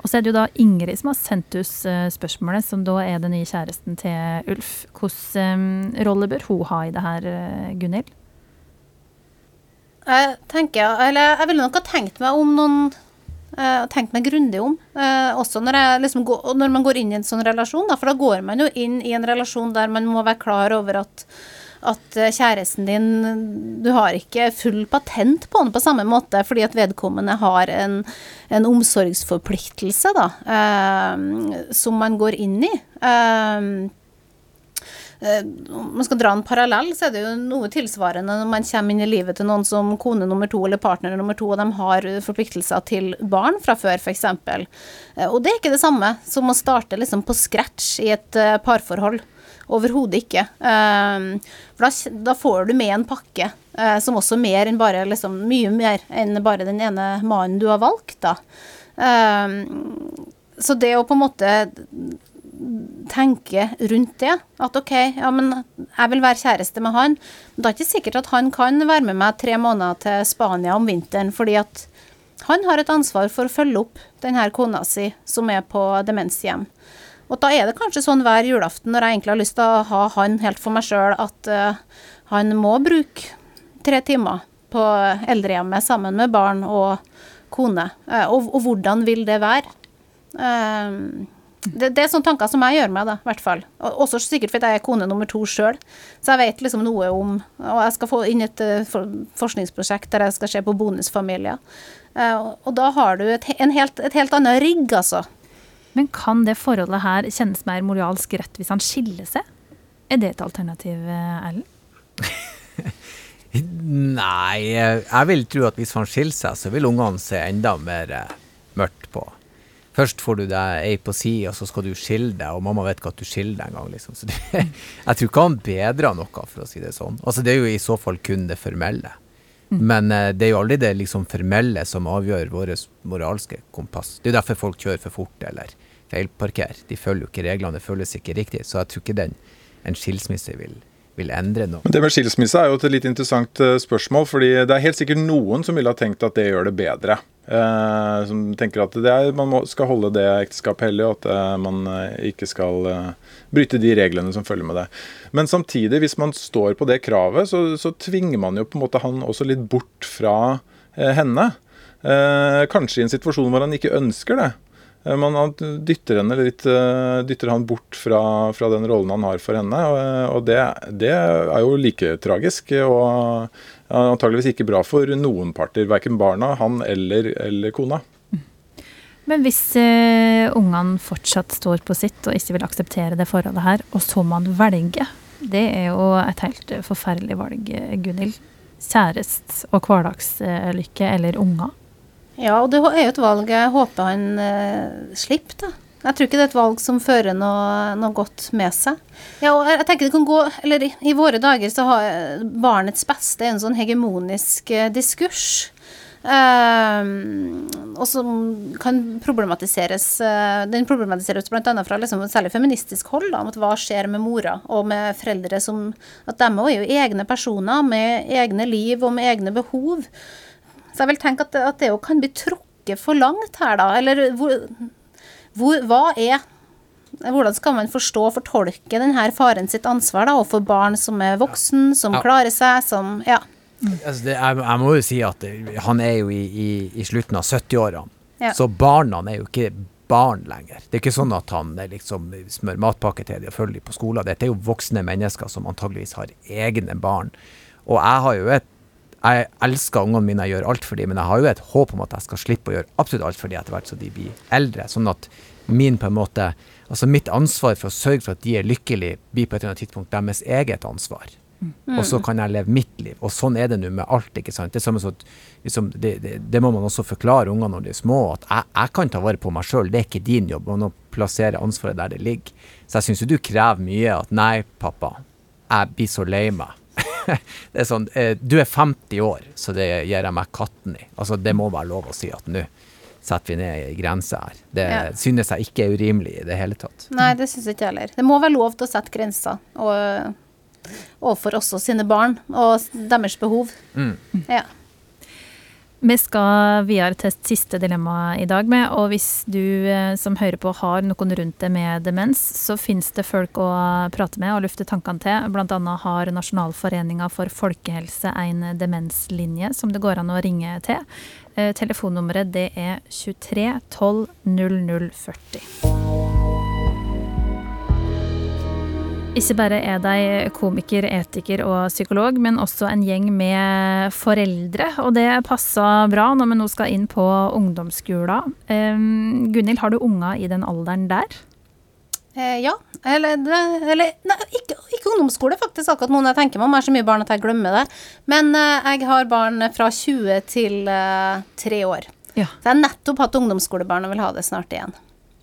Og så er det jo da Ingrid som har sendt oss eh, spørsmålet, som da er den nye kjæresten til Ulf. Hvilken um, rolle bør hun ha i det her, eh, Gunhild? Jeg tenker, eller jeg ville nok ha tenkt meg om noen uh, tenkt meg grundig om. Uh, også når, liksom går, når, man går inn i en sånn relasjon. Da, for da går man jo inn i en relasjon der man må være klar over at at eh, kjæresten din Du har ikke full patent på den på samme måte, fordi at vedkommende har en, en omsorgsforpliktelse, da, eh, som man går inn i. Eh, om man skal dra en parallell, så er det jo noe tilsvarende når man kommer inn i livet til noen som kone nummer to eller partner nummer to, og de har forpliktelser til barn fra før, f.eks. Eh, og det er ikke det samme som å starte liksom på scratch i et eh, parforhold. Overhodet ikke. For da, får du med en pakke som også mer enn bare liksom, Mye mer enn bare den ene mannen du har valgt, da. Så det å på en måte tenke rundt det, at OK, ja, men jeg vil være kjæreste med han. Men det er ikke sikkert at han kan være med meg tre måneder til Spania om vinteren, fordi at han har et ansvar for å følge opp denne kona si som er på demenshjem. Og da er det kanskje sånn hver julaften, når jeg egentlig har lyst til å ha han helt for meg sjøl, at uh, han må bruke tre timer på eldrehjemmet sammen med barn og kone. Uh, og, og, hvordan vil det være? Uh, det, det, er sånne tanker som jeg gjør meg, da, i hvert fall. Og, også sikkert fordi jeg er kone nummer to sjøl. Så jeg vet liksom noe om Og jeg skal få inn et for, forskningsprosjekt der jeg skal se på bonusfamilier. og da har du et, helt, et helt annet rigg, altså. Men kan det forholdet her kjennes mer moralsk rett hvis han skiller seg? Er det et alternativ, Erlend? [LAUGHS] Nei, jeg vil tro at hvis han skiller seg, så vil ungene se enda mer eh, mørkt på. Først får du deg ei på si, og så skal du skille deg, og mamma vet ikke at du skiller deg engang. Liksom. Så det, [LAUGHS] jeg tror ikke han bedrer noe, for å si det sånn. Altså, det er jo i så fall kun det formelle. Mm. Men uh, det er jo aldri det liksom formelle som avgjør vårt moralske kompass. Det er derfor folk kjører for fort eller feilparkerer. De følger jo ikke reglene, det føles ikke riktig. Så jeg tror ikke den, en skilsmisse vil, vil endre noe. Det med skilsmisse er jo et litt interessant uh, spørsmål, fordi det er helt sikkert noen som ville ha tenkt at det gjør det bedre. Eh, som tenker at er, man må, skal holde det ekteskapet hellig, og at eh, man ikke skal bryte de reglene som følger med det. Men samtidig, hvis man står på det kravet, så, så tvinger man jo på en måte han også litt bort fra henne. kanskje i en situasjon hvor han ikke ønsker det. Eh, man dytter, henne litt, eh, dytter han bort fra, fra, den rollen han har for henne. Og, det, det er jo like tragisk. Og antageligvis ikke bra for noen parter. Verken barna, han eller, eller kona. Men hvis uh, ungene fortsatt står på sitt og ikke vil akseptere det forholdet her, og så må man velge Det er jo et helt forferdelig valg, Gunhild. Kjærest og hverdagslykke eller unger. Ja, og det er jo et valg jeg håper han eh, slipper, da. Jeg tror ikke det er et valg som fører noe, noe godt med seg. Ja, og jeg tenker det kan gå, eller i, våre dager så har barnets beste en sånn hegemonisk eh, diskurs. eh, og som kan problematiseres eh, Den problematiseres bl.a. fra liksom, særlig feministisk hold. Da, om at hva skjer med mora og med foreldre som At de er jo egne personer med egne liv og med egne behov. Så jeg vil tenke at, at det jo kan bli trukket for langt her, da. Eller hvor, hvor, hva er hvordan skal man forstå og fortolke denne faren sitt ansvar da, overfor barn som er voksen, som Ja. klarer seg, som Ja. Altså det, jeg, jeg må jo si at han er jo i, i, i slutten av 70-årene, Ja. så barna er jo ikke barn lenger. Det er ikke sånn at han liksom smør matpakke til dem og følger dem på skolen. Dette er jo voksne mennesker som antageligvis har egne barn. Og jeg har jo et jeg elsker ungene mine, jeg gjør alt for dem, men jeg har jo et håp om at jeg skal slippe å gjøre absolutt alt for dem etter hvert så de blir eldre. Sånn at min på en måte, altså mitt ansvar for å sørge for at de er lykkelige, blir på et eller annet tidspunkt deres eget ansvar. Og så kan jeg leve mitt liv. Og sånn er det nå med alt. ikke sant? Det, at, liksom, det, det, det må man også forklare ungene når de er små, at jeg, jeg kan ta vare på meg sjøl. Det er ikke din jobb. Man må plassere ansvaret der det ligger. Så jeg syns jo du krever mye. At nei, pappa, jeg blir så lei meg. [LAUGHS] det er sånn, eh, Du er 50 år, så det gir jeg meg katten i. Altså, Det må være lov å si at nå setter vi ned ei grense her. Det Ja. synes jeg ikke er urimelig i det hele tatt. Nei, det synes jeg ikke heller. Det må være lov til å sette grenser og, overfor også sine barn og deres behov. Ja. Vi skal videre til siste dilemma i dag med, og hvis du eh, som hører på har noen rundt deg med demens, så finnes det folk å prate med og lufte tankene til. Blant annet har Nasjonalforeninga for folkehelse en demenslinje som det går an å ringe til. Eh, Telefonnummeret det er 23 12 00 40. Ikke bare er de komiker, etiker og psykolog, men også en gjeng med foreldre. Og det passer bra når vi nå skal inn på ungdomsskolen. Um, Gunhild, har du unger i den alderen der? Eh, ja. Eller, eller nei, ikke, ikke ungdomsskole, faktisk, akkurat nå når jeg tenker meg om. Jeg har så mye barn at jeg glemmer det. Men eh, jeg har barn fra 20 til eh, 3 år. Ja. Så jeg har nettopp hatt ungdomsskolebarn og vil ha det snart igjen.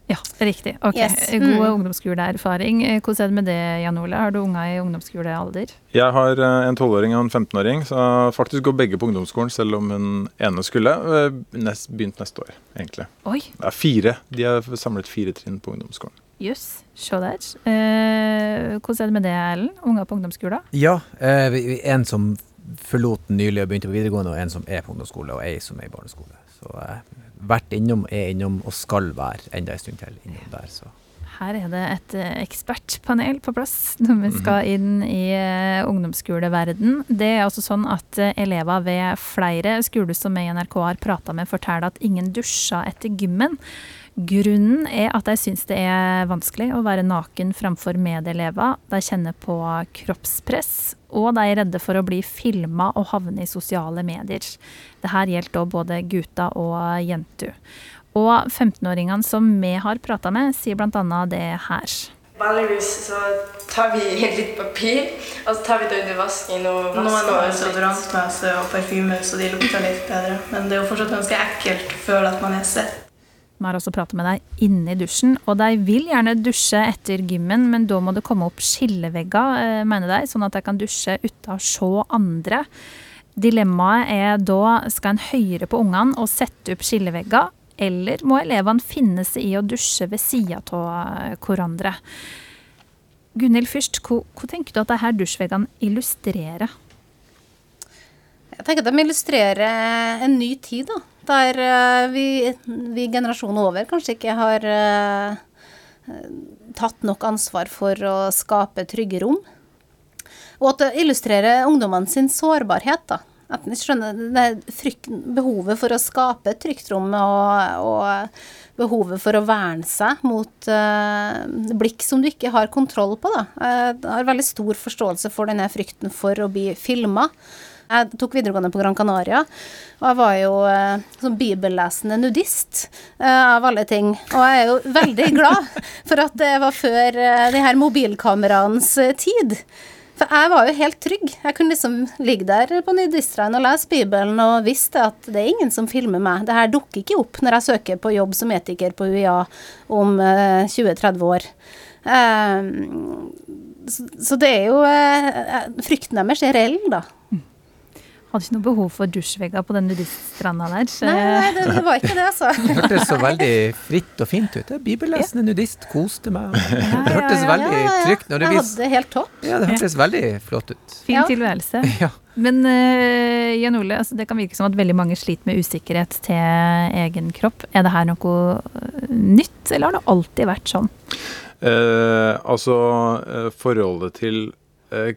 Ja, riktig. Ok, Yes. God Mm. ungdomsskoleerfaring. Eh, Hvordan er det med det, Jan Ole? Har du unger i ungdomsskolealder? Jeg har eh, en 12-åring og en 15-åring, så faktisk går begge på ungdomsskolen, selv om hun ene skulle eh, nest, begynt neste år, egentlig. Oi, Det er fire. De har samlet fire trinn på ungdomsskolen. jøss. Se der. Eh, hvordan er det med det, Ellen? Unger på ungdomsskolen? Ja, eh, en som forlot den nylig og begynte på videregående, og en som er på ungdomsskole, og ei som er i barneskole. Så eh, vært innom, er innom, og skal være enda en stund til innom der. Så. Her er det et eh, ekspertpanel på plass når vi skal inn i eh, ungdomsskoleverden. Det er altså sånn at eh, elever ved flere skoler som vi i NRK har prata med, forteller at ingen dusjer etter gymmen. Grunnen er at jeg syns det er vanskelig å være naken framfor medelever. De kjenner på kroppspress, og de er redde for å bli filma og havne i sosiale medier. Dette gjelder da både gutter og jenter. Og 15-åringene som vi har prata med, sier bl.a. det her. Vanligvis så tar vi [LAUGHS] litt papir, og så tar vi det under vasken og vasker det oss litt. deodorantmøse og parfyme, så de lukter litt bedre. Men det er jo fortsatt ganske ekkelt å føle at man er svett. Vi har også pratet med deg inne i dusjen, og de vil gjerne dusje etter gymmen, men da må det komme opp skillevegger, eh, mener de, sånn at de kan dusje uten å se andre. Dilemmaet er da skal en høre på ungene og sette opp skillevegger, eller må elevene finne seg i å dusje ved sida av hverandre? Gunhild først, hva, hva tenker du at her dusjveggene illustrerer? Jeg tenker at de illustrerer en ny tid, da. Der eh, vi, vi generasjonen over kanskje ikke har eh, tatt nok ansvar for å skape trygge rom. Og at det illustrerer ungdommene sin sårbarhet, da. At de skjønner det frykt, behovet for å skape et trygt rom og, og behovet for å verne seg mot uh, blikk som du ikke har kontroll på. Da. Jeg har veldig stor forståelse for denne frykten for å bli filma. Jeg tok videregående på Gran Canaria, og jeg var jo eh, sånn bibellesende nudist, eh, av alle ting. Og jeg er jo veldig [LAUGHS] glad for at det var før eh, de her mobilkameraenes eh, tid. For jeg var jo helt trygg. Jeg kunne liksom ligge der på nudiststranden og lese Bibelen og visste at det er ingen som filmer meg. Det her dukker ikke opp når jeg søker på jobb som etiker på UiA om eh, 20-30 år. Eh, så, så det er jo eh, Frykten deres er reell, da. Hadde ikke noe behov for dusjvegger på den nudiststranda der. så- Nei, nei det, det var ikke det, altså. [LAUGHS] Det hørtes så veldig fritt og fint ut. Det er Bibellesende nudist, koste meg. Det hørtes veldig trygt når du Jeg hadde det helt topp. Ja, det hørtes veldig flott ut. Fin tilværelse. [LAUGHS] Ja. Men uh, Jan Ole, altså, det kan virke som at veldig mange sliter med usikkerhet til egen kropp. Er det her noe eh, nytt, eller har det alltid vært sånn? Uh, altså, uh, forholdet til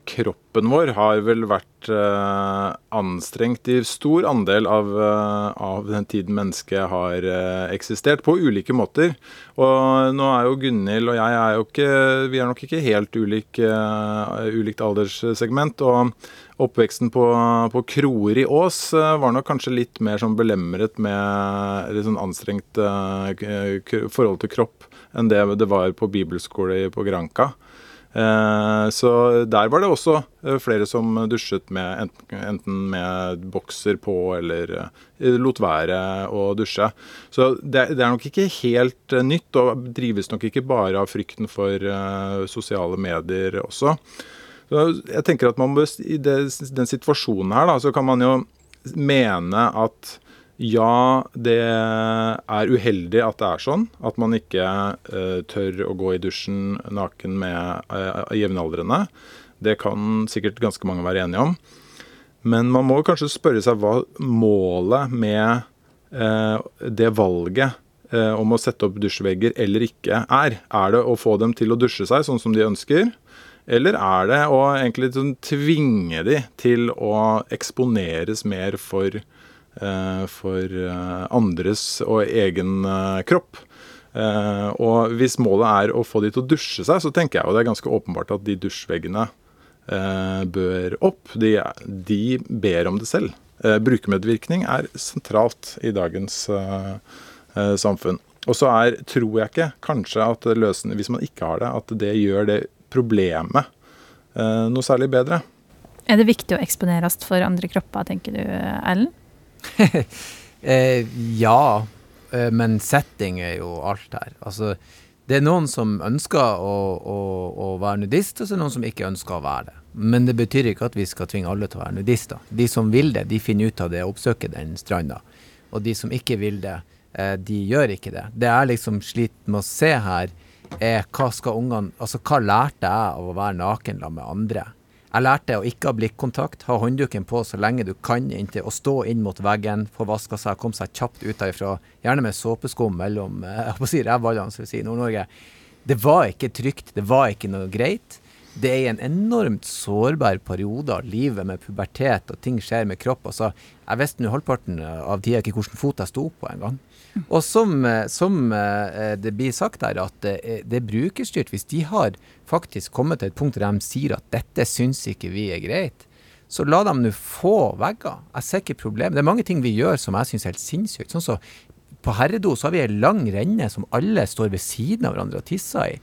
kroppen vår har vel vært eh, anstrengt i stor andel av, eh, av den tiden mennesket har eh, eksistert, på ulike måter. Og nå er jo Gunhild og jeg er jo ikke Vi er nok ikke helt ulik, eh, ulikt alderssegment. og Oppveksten på, på kroer i Ås eh, var nok kanskje litt mer sånn belemret med litt sånn anstrengt eh, forhold til kropp enn det det var på bibelskole på Granca. Eh, så der var det også eh, flere som dusjet med enten, med bokser på eller eh, lot være å dusje. Så det, er nok ikke helt nytt, og drives nok ikke bare av frykten for sosiale medier også. Så jeg tenker at man bør, I den situasjonen her da, så kan man jo mene at ja, det er uheldig at det er sånn. At man ikke uh, tør å gå i dusjen naken med uh, jevnaldrende. Det kan sikkert ganske mange være enige om. Men man må kanskje spørre seg hva målet med uh, det valget om å sette opp dusjvegger eller ikke er. Er det å få dem til å dusje seg sånn som de ønsker? Eller er det å egentlig sånn tvinge de til å eksponeres mer for, for eh, andres og egen eh, kropp? Eh, og hvis målet er å få de til å dusje seg, så tenker jeg jo det er ganske åpenbart at de dusjveggene eh, bør opp. De, de ber om det selv. Eh, brukermedvirkning er sentralt i dagens eh, eh, samfunn. Og så er, tror jeg ikke kanskje at løsene, hvis man ikke har det, at det gjør det problemet eh, noe særlig bedre. Er det viktig å eksponeres for andre kropper, tenker du, Ellen? [LAUGHS] Eh, ja, eh, men setting er jo alt her. Altså, det er noen som ønsker å, å, å være nudist, og så er det noen som ikke ønsker å være det. Men det betyr ikke at vi skal tvinge alle til å være nudister. De som vil det, de finner ut av det og oppsøker den stranda. Og de som ikke vil det, eh, de gjør ikke det. Det jeg liksom sliter med å se her, er hva skal ungene Altså, hva lærte jeg av å være naken sammen med andre? Jeg lærte å ikke ha blikkontakt, ha håndduken på så lenge du kan, inntil å stå inn mot veggen, få vaska seg, komme seg kjapt ut derifra, gjerne med såpeskum mellom eh, [LAUGHS] jeg på å si rævballene, skal vi si, i Nord-Norge. Det var ikke trygt, det var ikke noe greit. Det er en enormt sårbar periode av livet med pubertet, og ting skjer med kropp. Altså, jeg visste nå halvparten av tida ikke hvilken fot jeg sto på engang. Og som, eh, som eh, det blir sagt her, at det, det er brukerstyrt. Hvis de har faktisk kommet til et punkt der de sier at dette syns ikke vi er greit, så la dem nå få vegger. Jeg ser ikke problemet. Det er mange ting vi gjør som jeg syns er helt sinnssykt. Sånn så på herredo så har vi ei lang renne som alle står ved siden av hverandre og tisser i.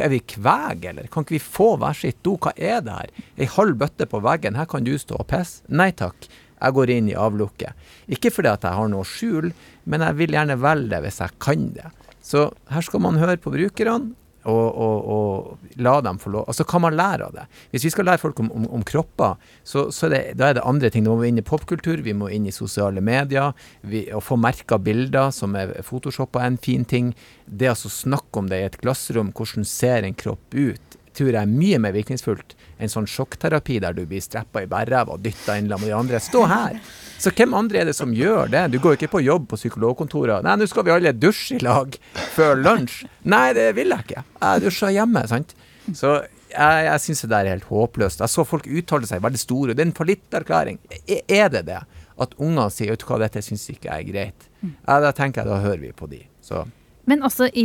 Er vi kveg, eller? Kan ikke vi få hver sitt do? Hva er det her? Ei halv bøtte på veggen, her kan du stå og pisse? Nei takk. Jeg går inn i avlukket. Ikke fordi at jeg har noe skjul, men jeg vil gjerne velge det hvis jeg kan det. Så her skal man høre på brukerne, og, og, og la dem få lov. Altså kan man lære av det. Hvis vi skal lære folk om, om, om kropper, så, så er det, da er det andre ting. Da må vi inn i popkultur, vi må inn i sosiale medier. Vi, å få merka bilder som er photoshoppa er en fin ting. Det altså snakke om det i et glassrom, hvordan ser en kropp ut, tror jeg er mye mer virkningsfullt enn sånn sjokkterapi der du blir streppa i bærræva og dytta inn med de andre. Stå her! Så hvem andre er det som gjør det? Du går ikke på jobb på psykologkontoret. Nei, nå skal vi alle dusje i lag før lunsj. Nei, det vil jeg ikke. Jeg dusjer hjemme, sant. Så jeg, jeg syns det der er helt håpløst. Jeg så folk uttale seg veldig store. Det er en fallitterklæring. Er- Er det det? At unger sier vet du hva, dette syns ikke jeg er greit. Ja, da tenker jeg da hører vi på de. Så Men også i,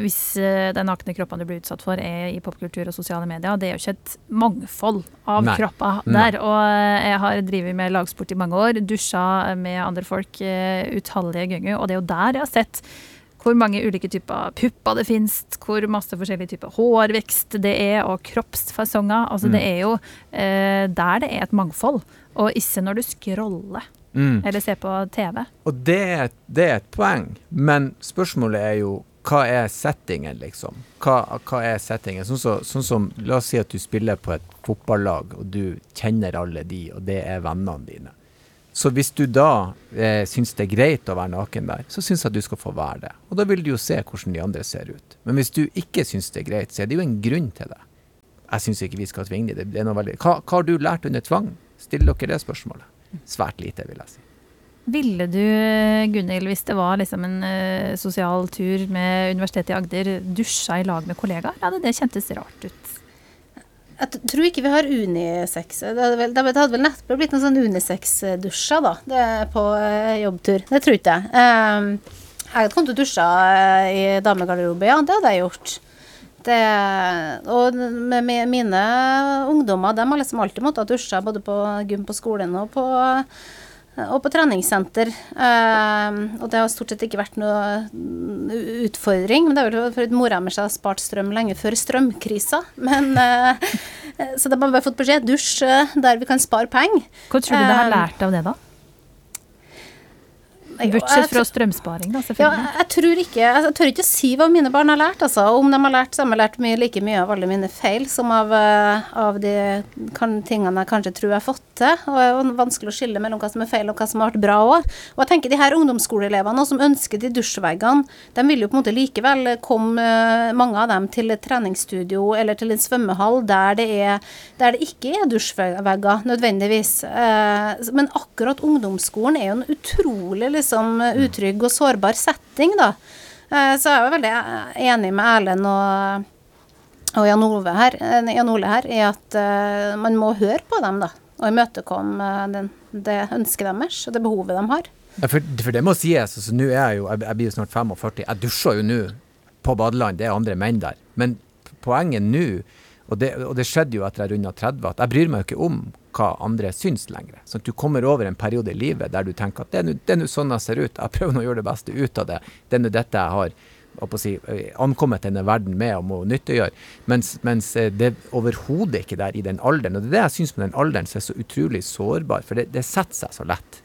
hvis eh, den nakne kroppen du blir utsatt for er i popkultur og sosiale medier, det er jo ikke et mangfold av Nei. kropper Nei. der. Og eh, jeg har drevet med lagsport i mange år, dusja med andre folk eh, utallige ganger, og det er jo der jeg har sett hvor mange ulike typer pupper det finnes, hvor masse forskjellige typer hårvekst det er, og kroppsfasonger. Altså Mm. det er jo eh, der det er et mangfold, og ikke når du scroller Mm. eller ser på TV. Og det, det er et poeng, men spørsmålet er jo hva er settingen, liksom? Hva, hva er settingen? Sånn, så, sånn som, La oss si at du spiller på et fotballag, og du kjenner alle de, og det er vennene dine. Så hvis du da eh, syns det er greit å være naken der, så syns jeg at du skal få være det. Og da vil du jo se hvordan de andre ser ut. Men hvis du ikke syns det er greit, så er det jo en grunn til det. Jeg syns ikke vi skal tvinge dem. Det er noe veldig hva, hva har du lært under tvang? Still dere det spørsmålet. Svært lite, vil jeg si. Ville du, Gunhild, hvis det var liksom en uh, sosial tur med Universitetet i Agder, dusja i lag med kollegaer? Ja, det kjentes rart ut? Jeg tror ikke vi har unisex. Det hadde vel, det hadde vel neppe blitt noen sånn unisex-dusjer, da. Det på eh, jobbtur. Det tror ikke jeg. Um, jeg hadde kommet til å dusje eh, i damegarderobe, ja. Det hadde jeg gjort. Det, og med mine ungdommer, de har liksom alltid måttet dusje, både på gym på skolen og på og på treningssenter. Um, og det har stort sett ikke vært noe utfordring. Men det er vel fordi mora mi har spart strøm lenge før strømkrisa. Men, eh, så de har bare fått beskjed dusj eh, der vi kan spare penger. Hva tror du de har lært av det, da? Jeg- Bortsett fra strømsparing, da, Ja, selvfølgelig. jeg tror ikke Jeg tør ikke si hva mine barn har lært, altså. Om de har lært, så har de lært mye, like mye av alle mine feil som av, eh, av de kan, tingene jeg kanskje tror jeg har fått til. Og det er vanskelig å skille mellom hva som er feil og hva som har vært bra òg. Og jeg tenker de her ungdomsskoleelevene som ønsker de dusjveggene, de vil jo på en måte likevel komme, eh, mange av dem, til et treningsstudio eller til en svømmehall der det, er, der det ikke er dusjvegger nødvendigvis. Eh, Men akkurat ungdomsskolen er jo en utrolig liksom utrygg og sårbar setting, da. Eh, Så jeg er veldig enig med Erlend og, og Jan Ove her, eh, Jan Ole her i at eh, man må høre på dem, da. Og imøtekomme det, det ønsket deres og det behovet de har. Ja, for, for det må sies, altså, nå er jeg jo, jeg, jeg blir jo snart 45, jeg dusjer jo nå på badeland, det er andre menn der. Men poenget nå, og det, og det skjedde jo etter jeg runda 30, at jeg bryr meg jo ikke om hva andre syns lenger. Sånn at du kommer over en periode i livet der du tenker at det er nå- sånn jeg ser ut, jeg prøver å gjøre det beste ut av det. Det er nå dette jeg har si, eh, ankommet denne verden med og må nyttiggjøre. Mens, mens eh, det er overhodet ikke der i den alderen. Og det er det jeg syns med den alderen som er så utrolig sårbar, for det, det setter seg så lett.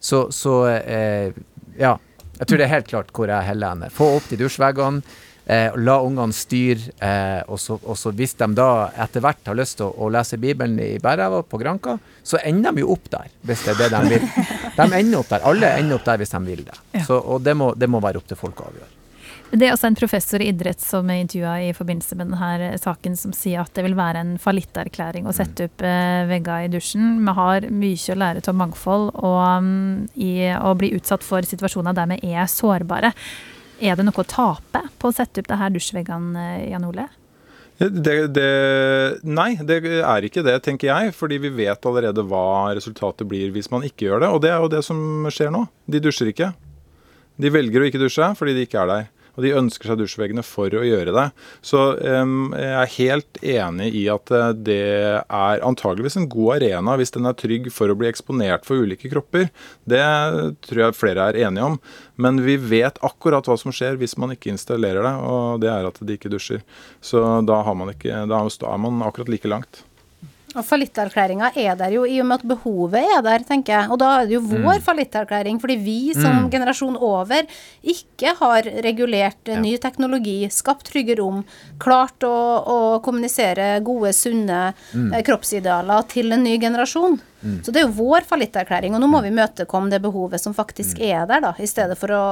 Så, så eh, ja. Jeg tror det er helt klart hvor jeg heller henne. Få opp de dusjveggene. Eh, la ungene styre. Eh, og, så, og så hvis de da etter hvert har lyst til å, å lese Bibelen i Bærelva på Granka, så ender de jo opp der, hvis det er det de vil. [LAUGHS] De ender opp der. Alle ender opp der hvis de vil det. Ja. Så, og det må, det må være opp til folk å avgjøre. Det er også en professor i idrett som er intervjua i forbindelse med denne saken, som sier at det vil være en fallitterklæring å sette opp eh, vegger i dusjen. Vi har mye å lære av mangfold og um, i å bli utsatt for situasjoner der vi er sårbare. Er det noe å tape på å sette opp det her dusjveggene, eh, Jan Ole? Det, det, nei, det er ikke det, tenker jeg. Fordi vi vet allerede hva resultatet blir hvis man ikke gjør det. Og det er jo det som skjer nå. De dusjer ikke. De velger å ikke dusje fordi de ikke er der. Og de ønsker seg dusjveggene for å gjøre det. Så um, jeg er helt enig i at eh, det er antageligvis en god arena hvis den er trygg for å bli eksponert for ulike kropper. Det tror jeg flere er enige om. Men vi vet akkurat hva som skjer hvis man ikke installerer det, og det er at de ikke dusjer. Så da, man ikke, da er man akkurat like langt. Og fallitterklæringa er der jo i og med at behovet er der, tenker jeg. Og da er det jo vår fallitterklæring, fordi vi som generasjon over ikke har regulert ja. ny teknologi, skapt trygge rom, klart å, å kommunisere gode, sunne mm. kroppsidealer til en ny generasjon. Så det er jo vår fallitterklæring, og nå må vi møtekomme det behovet som faktisk er der, da, i stedet for å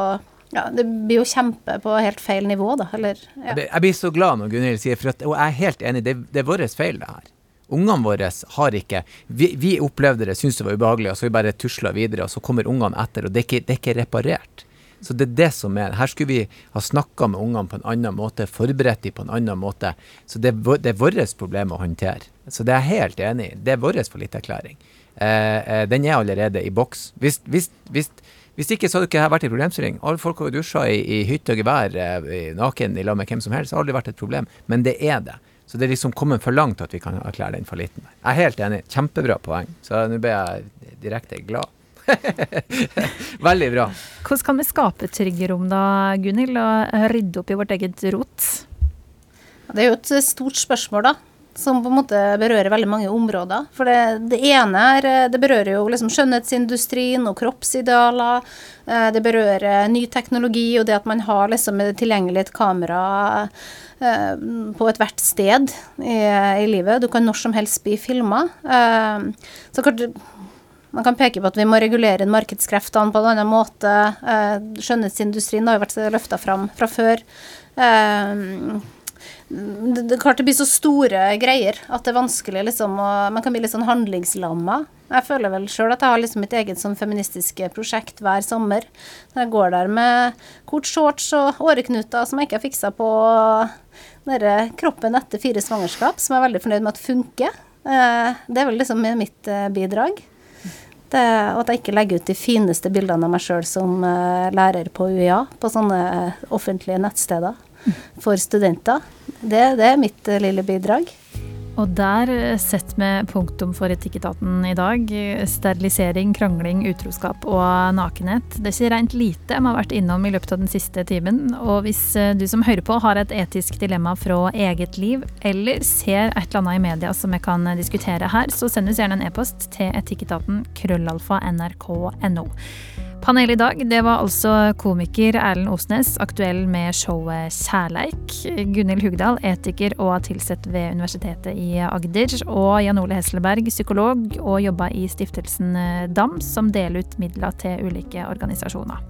ja, Det blir jo kjempe på helt feil nivå, da. Eller ja. Jeg blir- Jeg blir så glad når Gunhild sier for at, Og jeg er helt enig, det, det er vår feil, det her. Ungene våre har ikke Vi, vi opplevde det, syntes det var ubehagelig, og så vi bare tusla videre, og så kommer ungene etter, og det er ikke, det er ikke reparert. Så det er det som er Her skulle vi ha snakka med ungene på en annen måte, forberedt dem på en annen måte. Så det det er vårt problem å håndtere. Så det er jeg helt enig i. Det er vår fallitterklæring. Eh, eh, den er allerede i boks. Hvis, hvis, hvis Hvis ikke så hadde ikke vært en problemstilling. Alle folk har jo dusja i, i hytte og gevær eh, naken i lag med hvem som helst. Det har aldri vært et problem. Men det er det. Så det er liksom kommet for langt at vi kan erklære den fallitten. Jeg er helt enig. Kjempebra poeng. Så nå ble jeg direkte glad. [LAUGHS] Veldig bra. Hvordan kan vi skape trygge rom da, Gunhild, og rydde opp i vårt eget rot? Det er jo et stort spørsmål, da. Som på en måte berører veldig mange områder. For det, det ene er eh, Det berører jo liksom skjønnhetsindustrien og kroppsidealer. Eh, Det berører ny teknologi og det at man har liksom tilgjengelig et kamera eh, på ethvert sted i, i livet. Du kan når som helst bli filma. Så klart man kan peke på at vi må regulere markedskreftene på en annen måte. Eh, skjønnhetsindustrien har jo vært løfta fram fra før. Eh, det, det, klart det blir så store greier at det er vanskelig liksom å Man kan bli litt sånn handlingslamma. Jeg føler vel sjøl at jeg har liksom mitt eget sånn feministiske prosjekt hver sommer. Når jeg går der med kort shorts og åreknuter som jeg ikke har fiksa på denne kroppen etter fire svangerskap, som jeg er veldig fornøyd med at funker. Eh, det er vel liksom mitt eh, bidrag. Det, og at jeg ikke legger ut de fineste bildene av meg sjøl som uh, lærer på UiA, på sånne offentlige nettsteder for studenter. Det, det er mitt uh, lille bidrag. Og der setter vi punktum for Etikketaten i dag. Sterilisering, krangling, utroskap og nakenhet. Det er ikke rent lite vi har vært innom i løpet av den siste timen. Og hvis du som hører på har et etisk dilemma fra eget liv, eller ser et eller annet i media som vi kan diskutere her, så send oss gjerne en e-post til etikketaten krøllalfa nrk.no. Panel i dag det var altså komiker Erlend Osnes, aktuell med showet Kjærleik. Gunhild Hugdal, etiker og tilsatt ved Universitetet i Agder. Og Jan Ole Hesselberg, psykolog og jobber i stiftelsen DAM, som deler ut midler til ulike organisasjoner.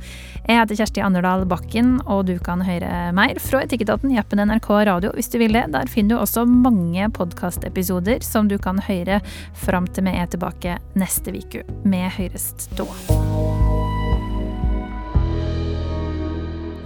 Jeg heter Kjersti Anderdal Bakken, og du kan høre mer fra Etikketaten i appen NRK Radio hvis du vil det. Der finner du også mange podkastepisoder som du kan høre fram til vi er tilbake neste uke. Vi høres da.